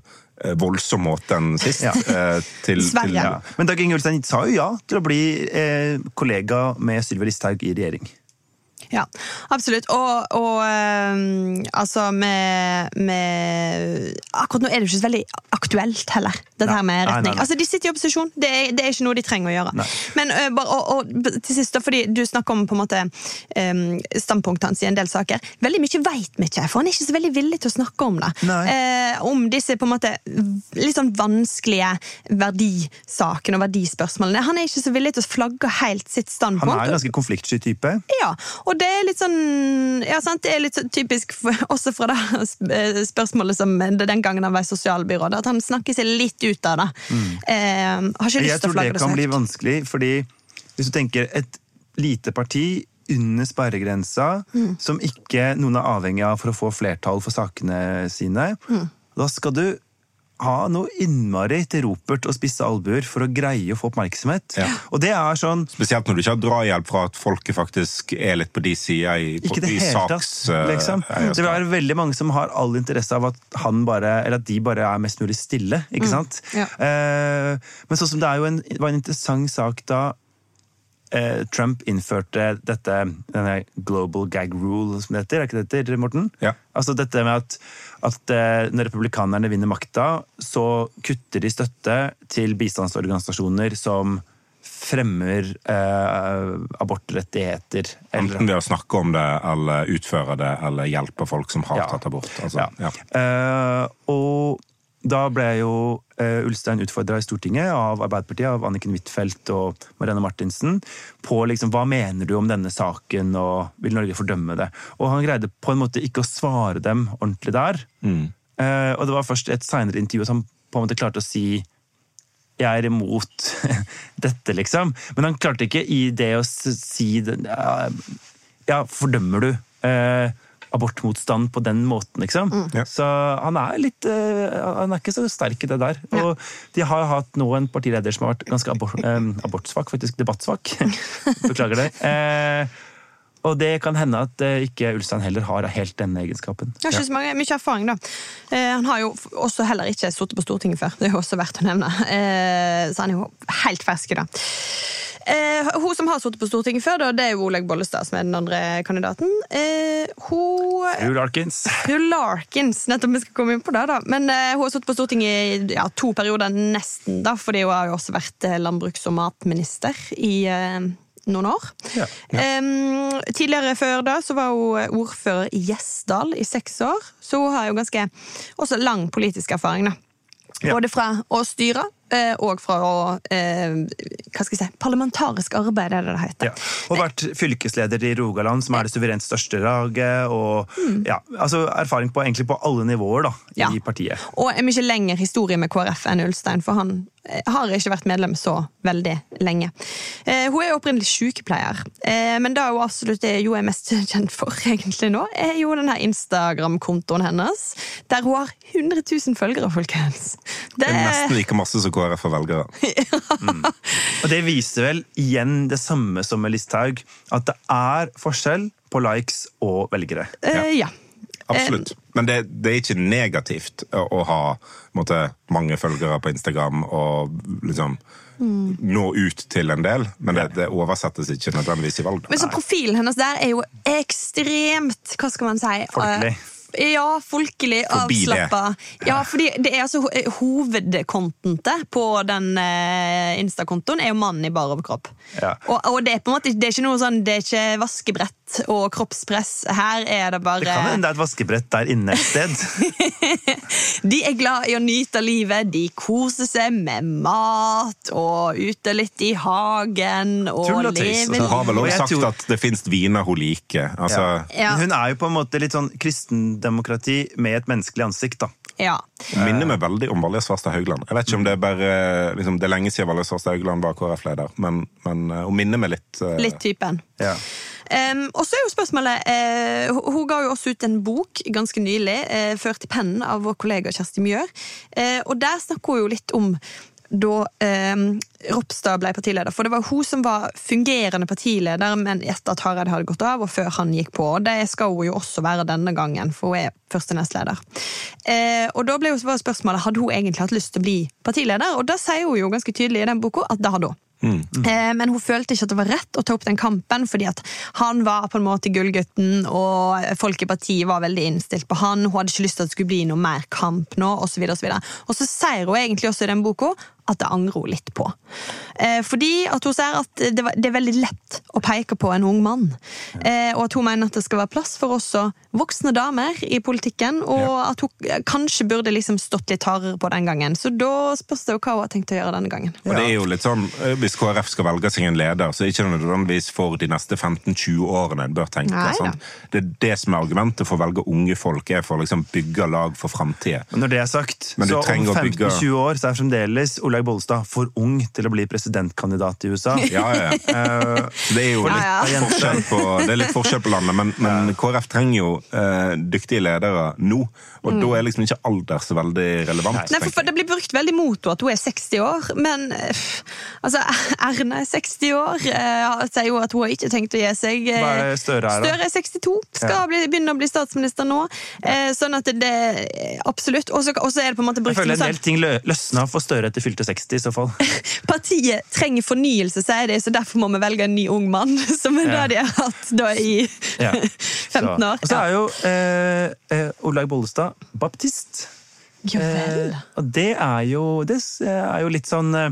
voldsom måte enn sist. Ja. Eh, til, til, ja. Men Dag Inge Ulstein sa jo ja til å bli eh, kollega med Sylvi Listhaug i regjering. Ja, absolutt. Og, og um, altså med, med, Akkurat nå er det ikke så veldig aktuelt heller. Dette her med retning. Nei, nei, nei. Altså, De sitter i opposisjon, det er, det er, ikke noe de trenger å gjøre. Men uh, bare, og, og, til sist, fordi du snakker om på en måte um, standpunktet hans i en del saker. Veldig mye veit vi ikke, for han er ikke så veldig villig til å snakke om det. Uh, om disse på en måte litt sånn vanskelige verdisakene og verdispørsmålene. Han er ikke så villig til å flagge helt sitt standpunkt. Han er en ganske konfliktsky type. Ja, og det er litt sånn ja, sant? Det er litt sånn typisk for, også fra det spørsmålet som den gangen han var i sosialbyrådet, at han snakker seg litt ut av det. Mm. Eh, har ikke lyst til å flagge det så høyt. Jeg tror det kan bli vanskelig, fordi hvis du tenker et lite parti under sperregrensa, mm. som ikke noen er avhengig av for å få flertall for sakene sine, mm. da skal du ha noe innmari til ropert og spisse albuer for å greie å få oppmerksomhet. Ja. Og det er sånn... Spesielt når du ikke har drahjelp fra at folket faktisk er litt på de sida i, ikke det i saks... Liksom. Uh, det vil være veldig mange som har all interesse av at, han bare, eller at de bare er mest mulig stille. ikke mm. sant? Ja. Eh, men sånn som det er jo en, var en interessant sak da Eh, Trump innførte dette denne global gag rule, som det heter. Er ikke det heter, Morten? Ja. Altså dette med at, at eh, når republikanerne vinner makta, så kutter de støtte til bistandsorganisasjoner som fremmer eh, abortrettigheter. Enten ved å snakke om det, eller utføre det, eller hjelpe folk som har ja. tatt abort. Altså, ja. Uh, og da ble jo uh, Ulstein utfordra i Stortinget av Arbeiderpartiet, av Anniken Huitfeldt og Marianne Martinsen, på liksom, hva mener du om denne saken, og vil Norge fordømme det? Og han greide på en måte ikke å svare dem ordentlig der. Mm. Uh, og det var først et seinere intervju at han på en måte klarte å si jeg er imot dette, liksom. Men han klarte ikke i det å si Ja, fordømmer du? Uh, abortmotstand på den måten, liksom. Mm. Ja. Så han er litt uh, Han er ikke så sterk i det der. Ja. Og de har hatt nå en partileder som har vært ganske abort, uh, abortsvak, faktisk debattsvak. Beklager det. Uh, og det kan hende at ikke Ulstein heller har helt denne egenskapen. Jeg har ikke så mange, mye erfaring, da. han har jo også heller ikke sittet på Stortinget før. Det er jo også verdt å nevne. så han er jo helt fersk i det. Eh, hun som har sittet på Stortinget før, da, det er jo Olaug Bollestad som er den andre kandidaten. Eh, hun Fru Larkins. Fru Larkins, nettopp vi skal komme inn på det. da. Men eh, hun har sittet på Stortinget i ja, to perioder nesten, da, fordi hun har jo også vært eh, landbruks- og matminister i eh, noen år. Ja, ja. Um, tidligere før da så var hun ordfører i Gjesdal i seks år, så hun har jo ganske også lang politisk erfaring. da. Både fra å styre og fra eh, hva skal jeg si, parlamentarisk arbeid, er det det heter. Ja. Og vært fylkesleder i Rogaland, som er det suverent største laget. og mm. ja, altså Erfaring på, egentlig på alle nivåer da, i ja. partiet. Og en mye lengre historie med KrF enn Ulstein, for han eh, har ikke vært medlem så veldig lenge. Eh, hun er jo opprinnelig sykepleier, eh, men det hun absolutt er, jo er mest kjent for egentlig nå, er jo denne Instagram-kontoen hennes, der hun har 100 000 følgere, folkens. Det, det er nesten like masse som KrF for velgere. mm. Og det viser vel igjen det samme som med Listhaug, at det er forskjell på likes og velgere. Uh, ja. Absolutt. Men det, det, er ikke negativt å, ha måtte, mange følgere på Instagram og liksom mm. nå ut til en del, men det, det, oversettes ikke nødvendigvis i valg. Men så Profilen hennes der er jo ekstremt Hva skal man si? Folkelig. Ja, folkelig, avslappa. Ja, fordi det er altså Hovedcontentet på den uh, Insta-kontoen er jo mannen i bar overkropp. Ja. Og, og, det er på en måte det er ikke noe sånn, det er ikke vaskebrett og kroppspress. Her er det bare Det kan hende det er et vaskebrett der inne et sted. de er glad i å nyte livet. De koser seg med mat og ute litt i hagen og lever Hun har vel også sagt at det fins viner hun liker. Altså... Ja. Hun er jo på en måte litt sånn kristendemokrati med et menneskelig ansikt. da. Ja. Minner meg veldig om Valje Svarstad Haugland. Jeg vet ikke om Det er bare, liksom, det er lenge siden Valje Svarstad Haugland var KrF-leder, men, men eh, hun minner meg litt. Uh... Litt typen. Ja. Um, og så er jo spørsmålet uh, Hun ga jo også ut en bok ganske nylig, uh, ført i pennen av vår kollega Kjersti Mjør. Uh, og der snakker hun jo litt om da eh, Ropstad ble partileder. For det var hun som var fungerende partileder, men etter at Hareide hadde gått av, og før han gikk på. Og det skal hun jo også være denne gangen, for hun er første nestleder. Eh, og da ble jo spørsmålet hadde hun egentlig hatt lyst til å bli partileder, og da sier hun jo ganske tydelig i den boka at det hadde hun. Mm. mm. men hun følte ikke at det var rett å ta opp den kampen, fordi at han var på en måte gullgutten, og folk i partiet var veldig innstilt på han. Hun hadde ikke lyst til at det skulle bli noe mer kamp nå, osv. Og, så og så sier hun egentlig også i den boka at det angrer hun litt på. Eh, fordi at hun ser at det, det, er veldig lett å peke på en ung mann. Eh, og at hun mener at det skal være plass for også voksne damer i politikken. Og ja. at hun kanskje burde liksom stått litt hardere på den gangen. Så da spørs det jo hva hun har tenkt å gjøre denne gangen. Og det er jo litt sånn, eh, Hvis KrF skal velge seg en leder, så er det ikke nødvendigvis for de neste 15-20 årene en bør tenke. Sånn. Det er det som er argumentet for å velge unge folk, er for å liksom bygge lag for framtida. Når det er sagt, så om 15-20 år så er fremdeles Olaug Bollestad for ung til å bli presidentkandidat i USA. Ja, ja. ja. det er jo litt. Forskjell, på, det er litt forskjell på landet, men, men KrF trenger jo uh, dyktige ledere nå. Og mm. da er liksom ikke alder så veldig relevant. Nei, for, Det blir brukt veldig mot henne at hun er 60 år, men uh, altså, Erna er 60 år. sier jo at hun har ikke tenkt å gi seg. Støre er, Støre er 62, skal bli, begynne å bli statsminister nå. sånn at det Absolutt. Og så er det på en måte brukt Jeg føler en del ting løsna for Støre etter fylte 60 i så fall. Partiet trenger fornyelse, sier de, så derfor må vi velge en ny ung mann. Som er ja. det de har hatt da i ja. 15 år. Og så er jo eh, eh, Olaug Bollestad baptist. Ja vel. Eh, og det er jo, det er jo litt sånn eh,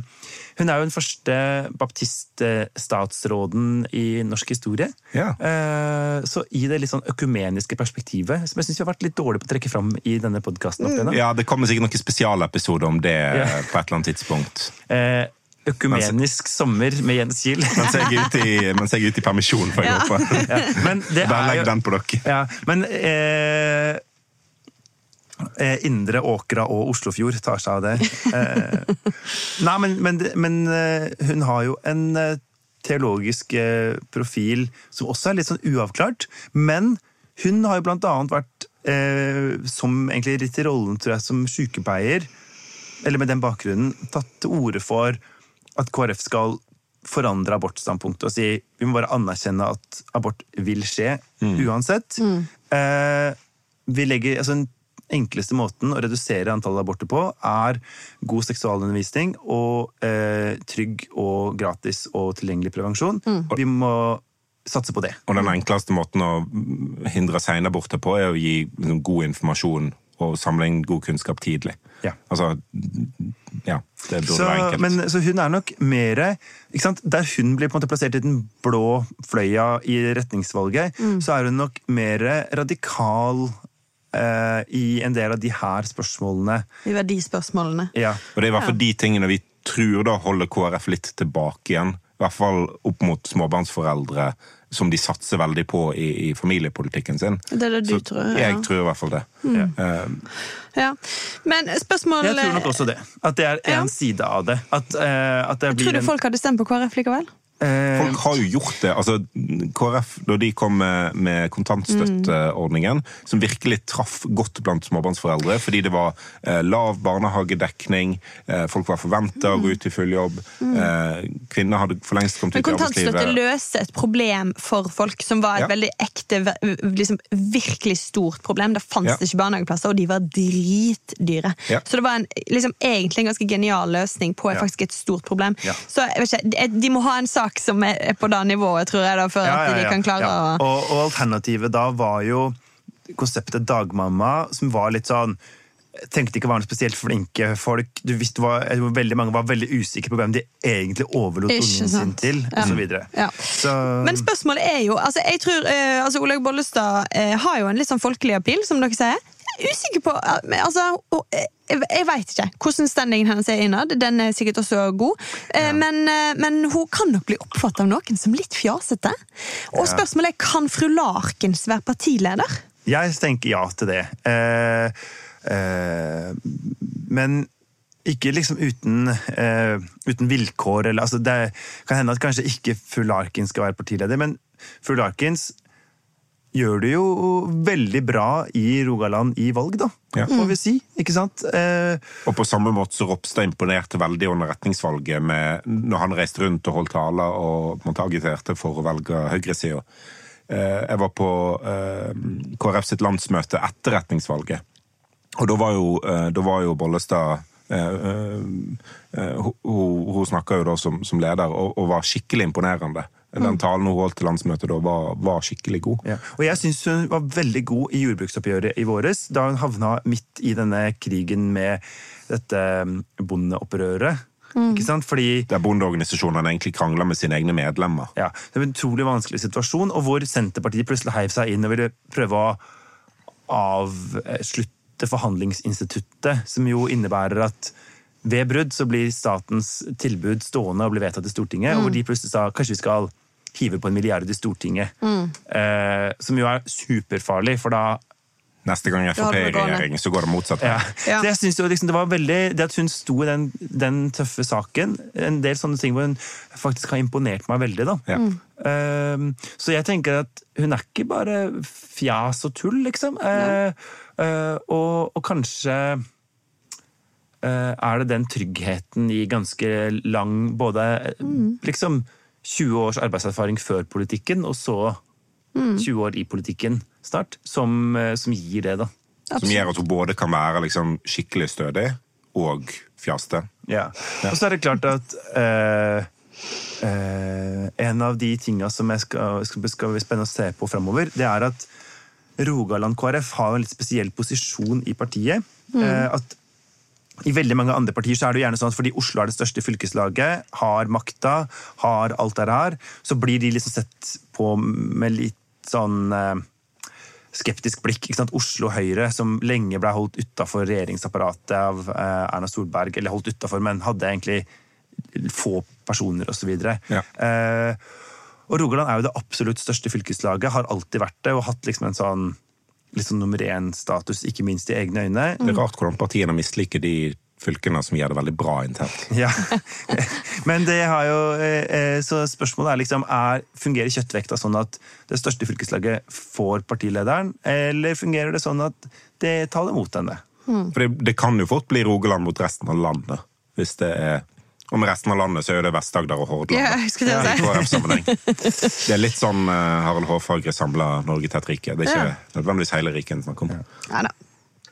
hun er jo den første baptiststatsråden i norsk historie. Ja. Eh, så i det litt sånn økumeniske perspektivet, som jeg syns vi har vært litt dårlige på å trekke fram i denne podkasten. Mm. Ja, det kommer sikkert noen spesialepisoder om det ja. på et eller annet tidspunkt. Eh, økumenisk sommer med Jens Kiel. Mens jeg er ute i, mens jeg er ute i permisjon, får jeg håpe. Ja. Bare legg den på dere. Ja, men eh, Eh, Indre Åkra og Oslofjord tar seg av det. Eh, nei, men, men, men, eh, hun har jo en teologisk profil som også er litt sånn uavklart. Men hun har jo blant annet vært, som egentlig litt i rollen tror jeg, som sykepleier, eller med den bakgrunnen, tatt til orde for at KrF skal forandre abortstandpunktet og si vi må bare anerkjenne at abort vil skje mm. uansett. Mm. Eh, vi legger, altså enkleste måten å redusere antallet aborter på, er god seksualundervisning og eh, trygg og gratis og tilgjengelig prevensjon. Mm. Vi må satse på det. Og den enkleste måten å hindre seinaborter på, er å gi liksom, god informasjon og samle inn god kunnskap tidlig. Ja. Altså, ja, det burde så, være enkelt. Men, så hun er nok mer Der hun blir på en måte plassert i den blå fløya i retningsvalget, mm. så er hun nok mer radikal uh, i en del av de her spørsmålene. I verdispørsmålene. Ja. Og det er i hvert fall de tingene vi tror da holder KrF litt tilbake igjen. I hvert fall opp mot småbarnsforeldre, som de satser veldig på i, i familiepolitikken sin. Det er det du Så tror? Ja. Jeg tror i hvert fall det. Mm. Uh, ja. Men spørsmålet Jeg tror nok også det. At det er en ja. side av det. At, uh, at det tror du en... folk hadde stemt på KrF likevel? Eh, Folk har jo gjort det. altså KrF, da de kom med, med kontantstøtteordningen, mm. som virkelig traff godt blant småbarnsforeldre, fordi det var eh, lav barnehagedekning, eh, folk var forventa å gå ut i full jobb, mm. eh, kvinner hadde for lengst kommet ut i arbeidslivet. Men kontantstøtte løser et problem for folk som var et ja. veldig ekte, liksom, virkelig stort problem. Da fantes ja. ikke barnehageplasser, og de var dritdyre. Ja. Så det var en, liksom, egentlig en ganske genial løsning på faktisk et stort problem. Så jeg vet ikke, de må ha en sak sak som er på det nivået, tror jeg, da, for ja, at de kan klare å og, og alternativet da var jo konseptet dagmamma, som var litt sånn tenkte ikke være noe spesielt flinke folk. Du visste var, veldig Mange var veldig usikre på hvem de egentlig overlot ungen sin til. Ja. Og så ja. så... Men spørsmålet er jo altså jeg tror, eh, altså Olaug Bollestad eh, har jo en litt sånn folkelig appeal, som dere sier usikker på altså, Jeg, jeg veit ikke hvordan standingen hennes er innad. Den er sikkert også god. Eh, ja. Men, eh, men, hun kan nok bli oppfattet av noen som litt fjasete. Og spørsmålet er kan fru Larkens være partileder? Jeg tenker ja til det. Eh, eh, men ikke liksom uten, uh, uten vilkår. Eller, altså det kan hende at kanskje ikke fru Larkins skal være partileder, men fru Larkins gjør det jo veldig bra i Rogaland i valg, da. Ja. Får vi si. Ikke sant? Eh, og på samme måte så Ropstad imponerte veldig under retningsvalget med, når han reiste rundt og holdt taler og måtte agiterte for å velge høyresida. Eh, jeg var på eh, KrF sitt landsmøte etter retningsvalget. Og da var jo, eh, da var jo Bollestad Hun, hun snakka jo da som, som leder, og, og, var skikkelig imponerende. Den talen hun holdt til landsmøtet da, var, var skikkelig god. Ja. Og jeg syns hun var veldig god i jordbruksoppgjøret i våres, da hun havna midt i denne krigen med dette um, bondeopprøret. Mm. Ikke sant? Fordi, Der bondeorganisasjonene egentlig krangler med sine egne medlemmer. Ja, Det var en utrolig vanskelig situasjon, og hvor Senterpartiet plutselig heiv seg inn og ville prøve å avslutte forhandlingsinstituttet, som jo innebærer at ved brudd så blir statens tilbud stående og blir vedtatt i Stortinget, mm. og hvor de plutselig sa kanskje vi skal hive på en milliard i Stortinget. Mm. Eh, som jo er superfarlig, for da Neste gang Frp er i regjering, så går det motsatt. Ja. Ja. Så jeg synes jo liksom, Det var veldig, det at hun sto i den, den, tøffe saken, en del sånne ting hvor hun faktisk har imponert meg veldig. da. Ja. Mm. Uh, så jeg tenker at hun er ikke bare fjas og tull, liksom. Uh, uh, og, og, kanskje er det den tryggheten i ganske lang Både mm. liksom 20 års arbeidserfaring før politikken, og så 20 mm. år i politikken snart, som, eh, som gir det, da. Absolutt. Som gjør at hun både kan være liksom, skikkelig stødig og fjaste. Ja. ja. Og så er det klart at eh, eh, en av de tinga som jeg skal, skal, bli spennende å se på fremover, det er at Rogaland KrF har en litt spesiell posisjon i partiet. Mm. Eh, at i veldig mange andre partier så er det gjerne sånn at fordi Oslo er det største fylkeslaget, har makta, har alt det her, så blir de liksom sett på med litt sånn eh, skeptisk blikk. Oslo Høyre, som lenge ble holdt utafor regjeringsapparatet av eh, Erna Solberg, eller holdt utafor, men hadde egentlig få personer osv. Ja. Eh, og Rogaland er jo det absolutt største fylkeslaget, har alltid vært det, og hatt liksom en sånn liksom nummer én-status, ikke minst i egne øyne. Det er rart hvordan partiene misliker de fylkene som gjør det veldig bra internt. Ja, Men det har jo eh, eh, Så spørsmålet er liksom er, Fungerer kjøttvekta sånn at det største fylkeslaget får partilederen, eller fungerer det sånn at det taler mot henne? For det, det, kan jo fort bli Rogaland mot resten av landet, hvis det er og med resten av landet så er jo det Vest-Agder og Hordaland. Ja, jeg skulle si. det er litt sånn uh, Harald Hårfagre samla Norge til et rike. Det er ikke ja. nødvendigvis hele riket en snakker om. Ja, da.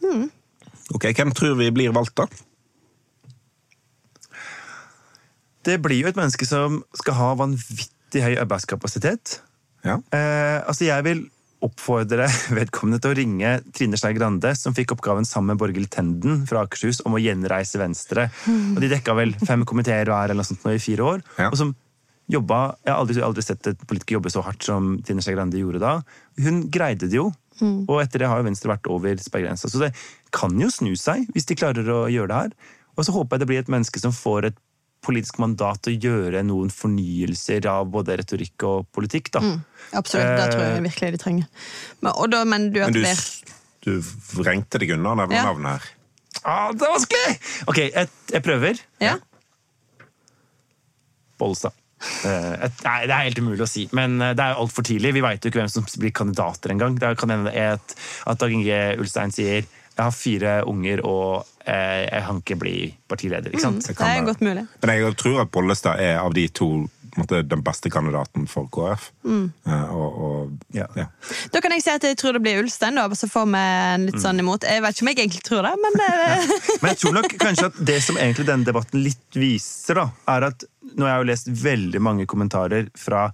Mm. Ok, Hvem tror vi blir valgt, da? Det blir jo et menneske som skal ha vanvittig høy arbeidskapasitet. Ja. Eh, altså, jeg vil oppfordre vedkommende til å ringe Trine Skei Grande, som fikk oppgaven sammen med Borghild Tenden fra Akershus om å gjenreise Venstre. Og De dekka vel fem komiteer hver eller noe sånt nå i fire år. Ja. og som jobba, Jeg har aldri, aldri sett et politiker jobbe så hardt som Trine Skei Grande gjorde da. Hun greide det jo, mm. og etter det har jo Venstre vært over sperregrensa. Så det kan jo snu seg, hvis de klarer å gjøre det her. Og så håper jeg det blir et menneske som får et politisk mandat å gjøre noen fornyelser av både retorikk og politikk. da. Mm, absolutt, det tror jeg eh, virkelig de trenger. Men, da, men du, men du, du vrengte deg unna navnet ja. her. Ah, det er vanskelig! Ok, jeg, jeg prøver. Ja. Bollestad. Uh, nei, det er helt umulig å si, men uh, det er altfor tidlig. Vi veit jo ikke hvem som blir kandidater engang. Det kan hende at Dag Inge Ulstein sier jeg har fire unger og eh, jeg kan ikke bli partileder. ikke sant? Mm, det er godt mulig. Men jeg tror at Bollestad er av de to måte, den beste kandidaten for KrF. Mm. Uh, og, og, ja. Ja. Da kan jeg si at jeg tror det blir Ulstein, da, så får vi en litt sånn imot. Jeg vet ikke om jeg egentlig tror det, men det... Men jeg tror nok kanskje at det som egentlig denne debatten litt viser, da, er at nå har jeg jo lest veldig mange kommentarer fra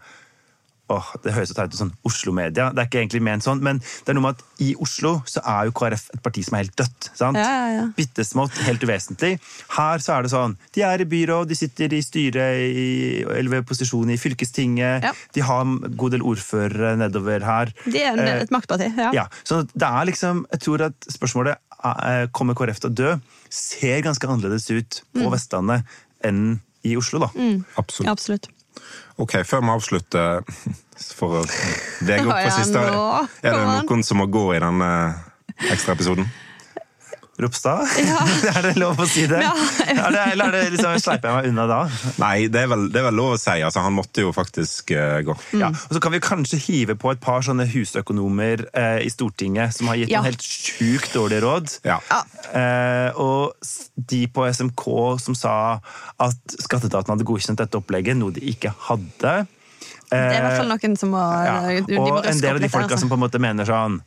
åh, Det høres så teit ut sånn Oslo-media. Det er ikke egentlig ment sånn, men det er noe med at i Oslo så er jo KrF et parti som er helt dødt. sant? Ja, ja, ja. Bittesmått, helt uvesentlig. Her så er det sånn De er i byråd, de sitter i styret eller ved posisjon i fylkestinget. Ja. De har en god del ordførere nedover her. De er eh, et maktparti, ja. ja. Så det er liksom Jeg tror at spørsmålet eh, kommer KrF til å dø, ser ganske annerledes ut på mm. Vestlandet enn i Oslo, da. Mm. Absolutt. Absolutt. Ok, Før vi avslutter, for å vege opp for siste, er det noen som må gå i denne ekstraepisoden? Ropstad? Ja. er det lov å si det? Ja. Eller er det liksom, sleiper jeg meg unna da? Nei, det er vel, det er vel lov å si. Altså, han måtte jo faktisk uh, gå. Mm. Ja, og Så kan vi kanskje hive på et par sånne husøkonomer uh, i Stortinget som har gitt ja. en helt sjukt dårlig råd. Ja. Uh, og de på SMK som sa at skatteetaten hadde godkjent dette opplegget, noe de ikke hadde. Det er i hvert fall noen som må, ja. Og en del av de folka altså. som på en måte mener sånn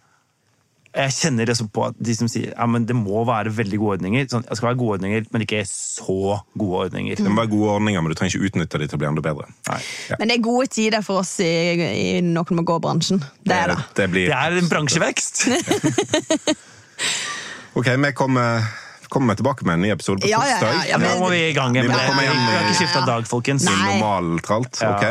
jeg kjenner liksom på at de som sier ja, men det må være veldig gode ordninger. Sånn, det skal være gode ordninger, men ikke så gode ordninger. Det må være gode ordninger, men du trenger ikke utnytte dem til å bli enda bedre. Nei. Ja. Men det er gode tider for oss i, i Noen må gå-bransjen. Det er det. Det blir Det er en bransjevekst! Ok, vi kommer, kommer vi tilbake med en ny episode på Ja, ja, ja, torsdag. ja, men- Nå må vi i gang igjen. Vi Vi har ikke skifta dag, folkens. Normaltralt. Ja. ok?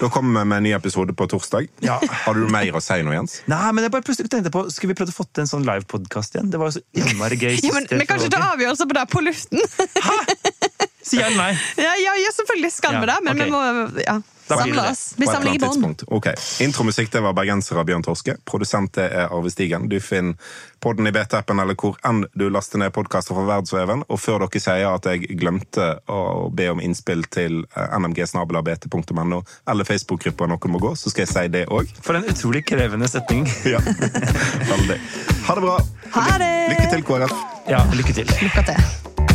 Da kommer vi med en ny episode på torsdag. Ja. Har du mer å si nå, Jens? Nei, men jeg bare plutselig tenkte på, Skulle vi prøvd å få til en sånn livepodkast igjen? Det var jo så innmari gøy. Ja, men men Vi kan ikke ta avgjørelse på det på luften. Si ja eller nei. Ja, ja, ja selvfølgelig skal Ja, vi det, men okay. vi må ja, Da Vi samler i bånd. Okay. Intromusikk det var bergenser av Bjørn Torske. Produsent det er Arve Stigen. Du finner podden i BT-appen eller hvor enn du laster ned podkaster fra verdensveven. Og før dere sier at jeg glemte å be om innspill til eh, nmgsnabelabt.no eller Facebook-gruppa Noen må gå, så skal jeg si det òg. For en utrolig krevende setning. Ja. Veldig. Ha det bra. Ha det! Lykke til, KrF. Ja, lykke til. Lykke til.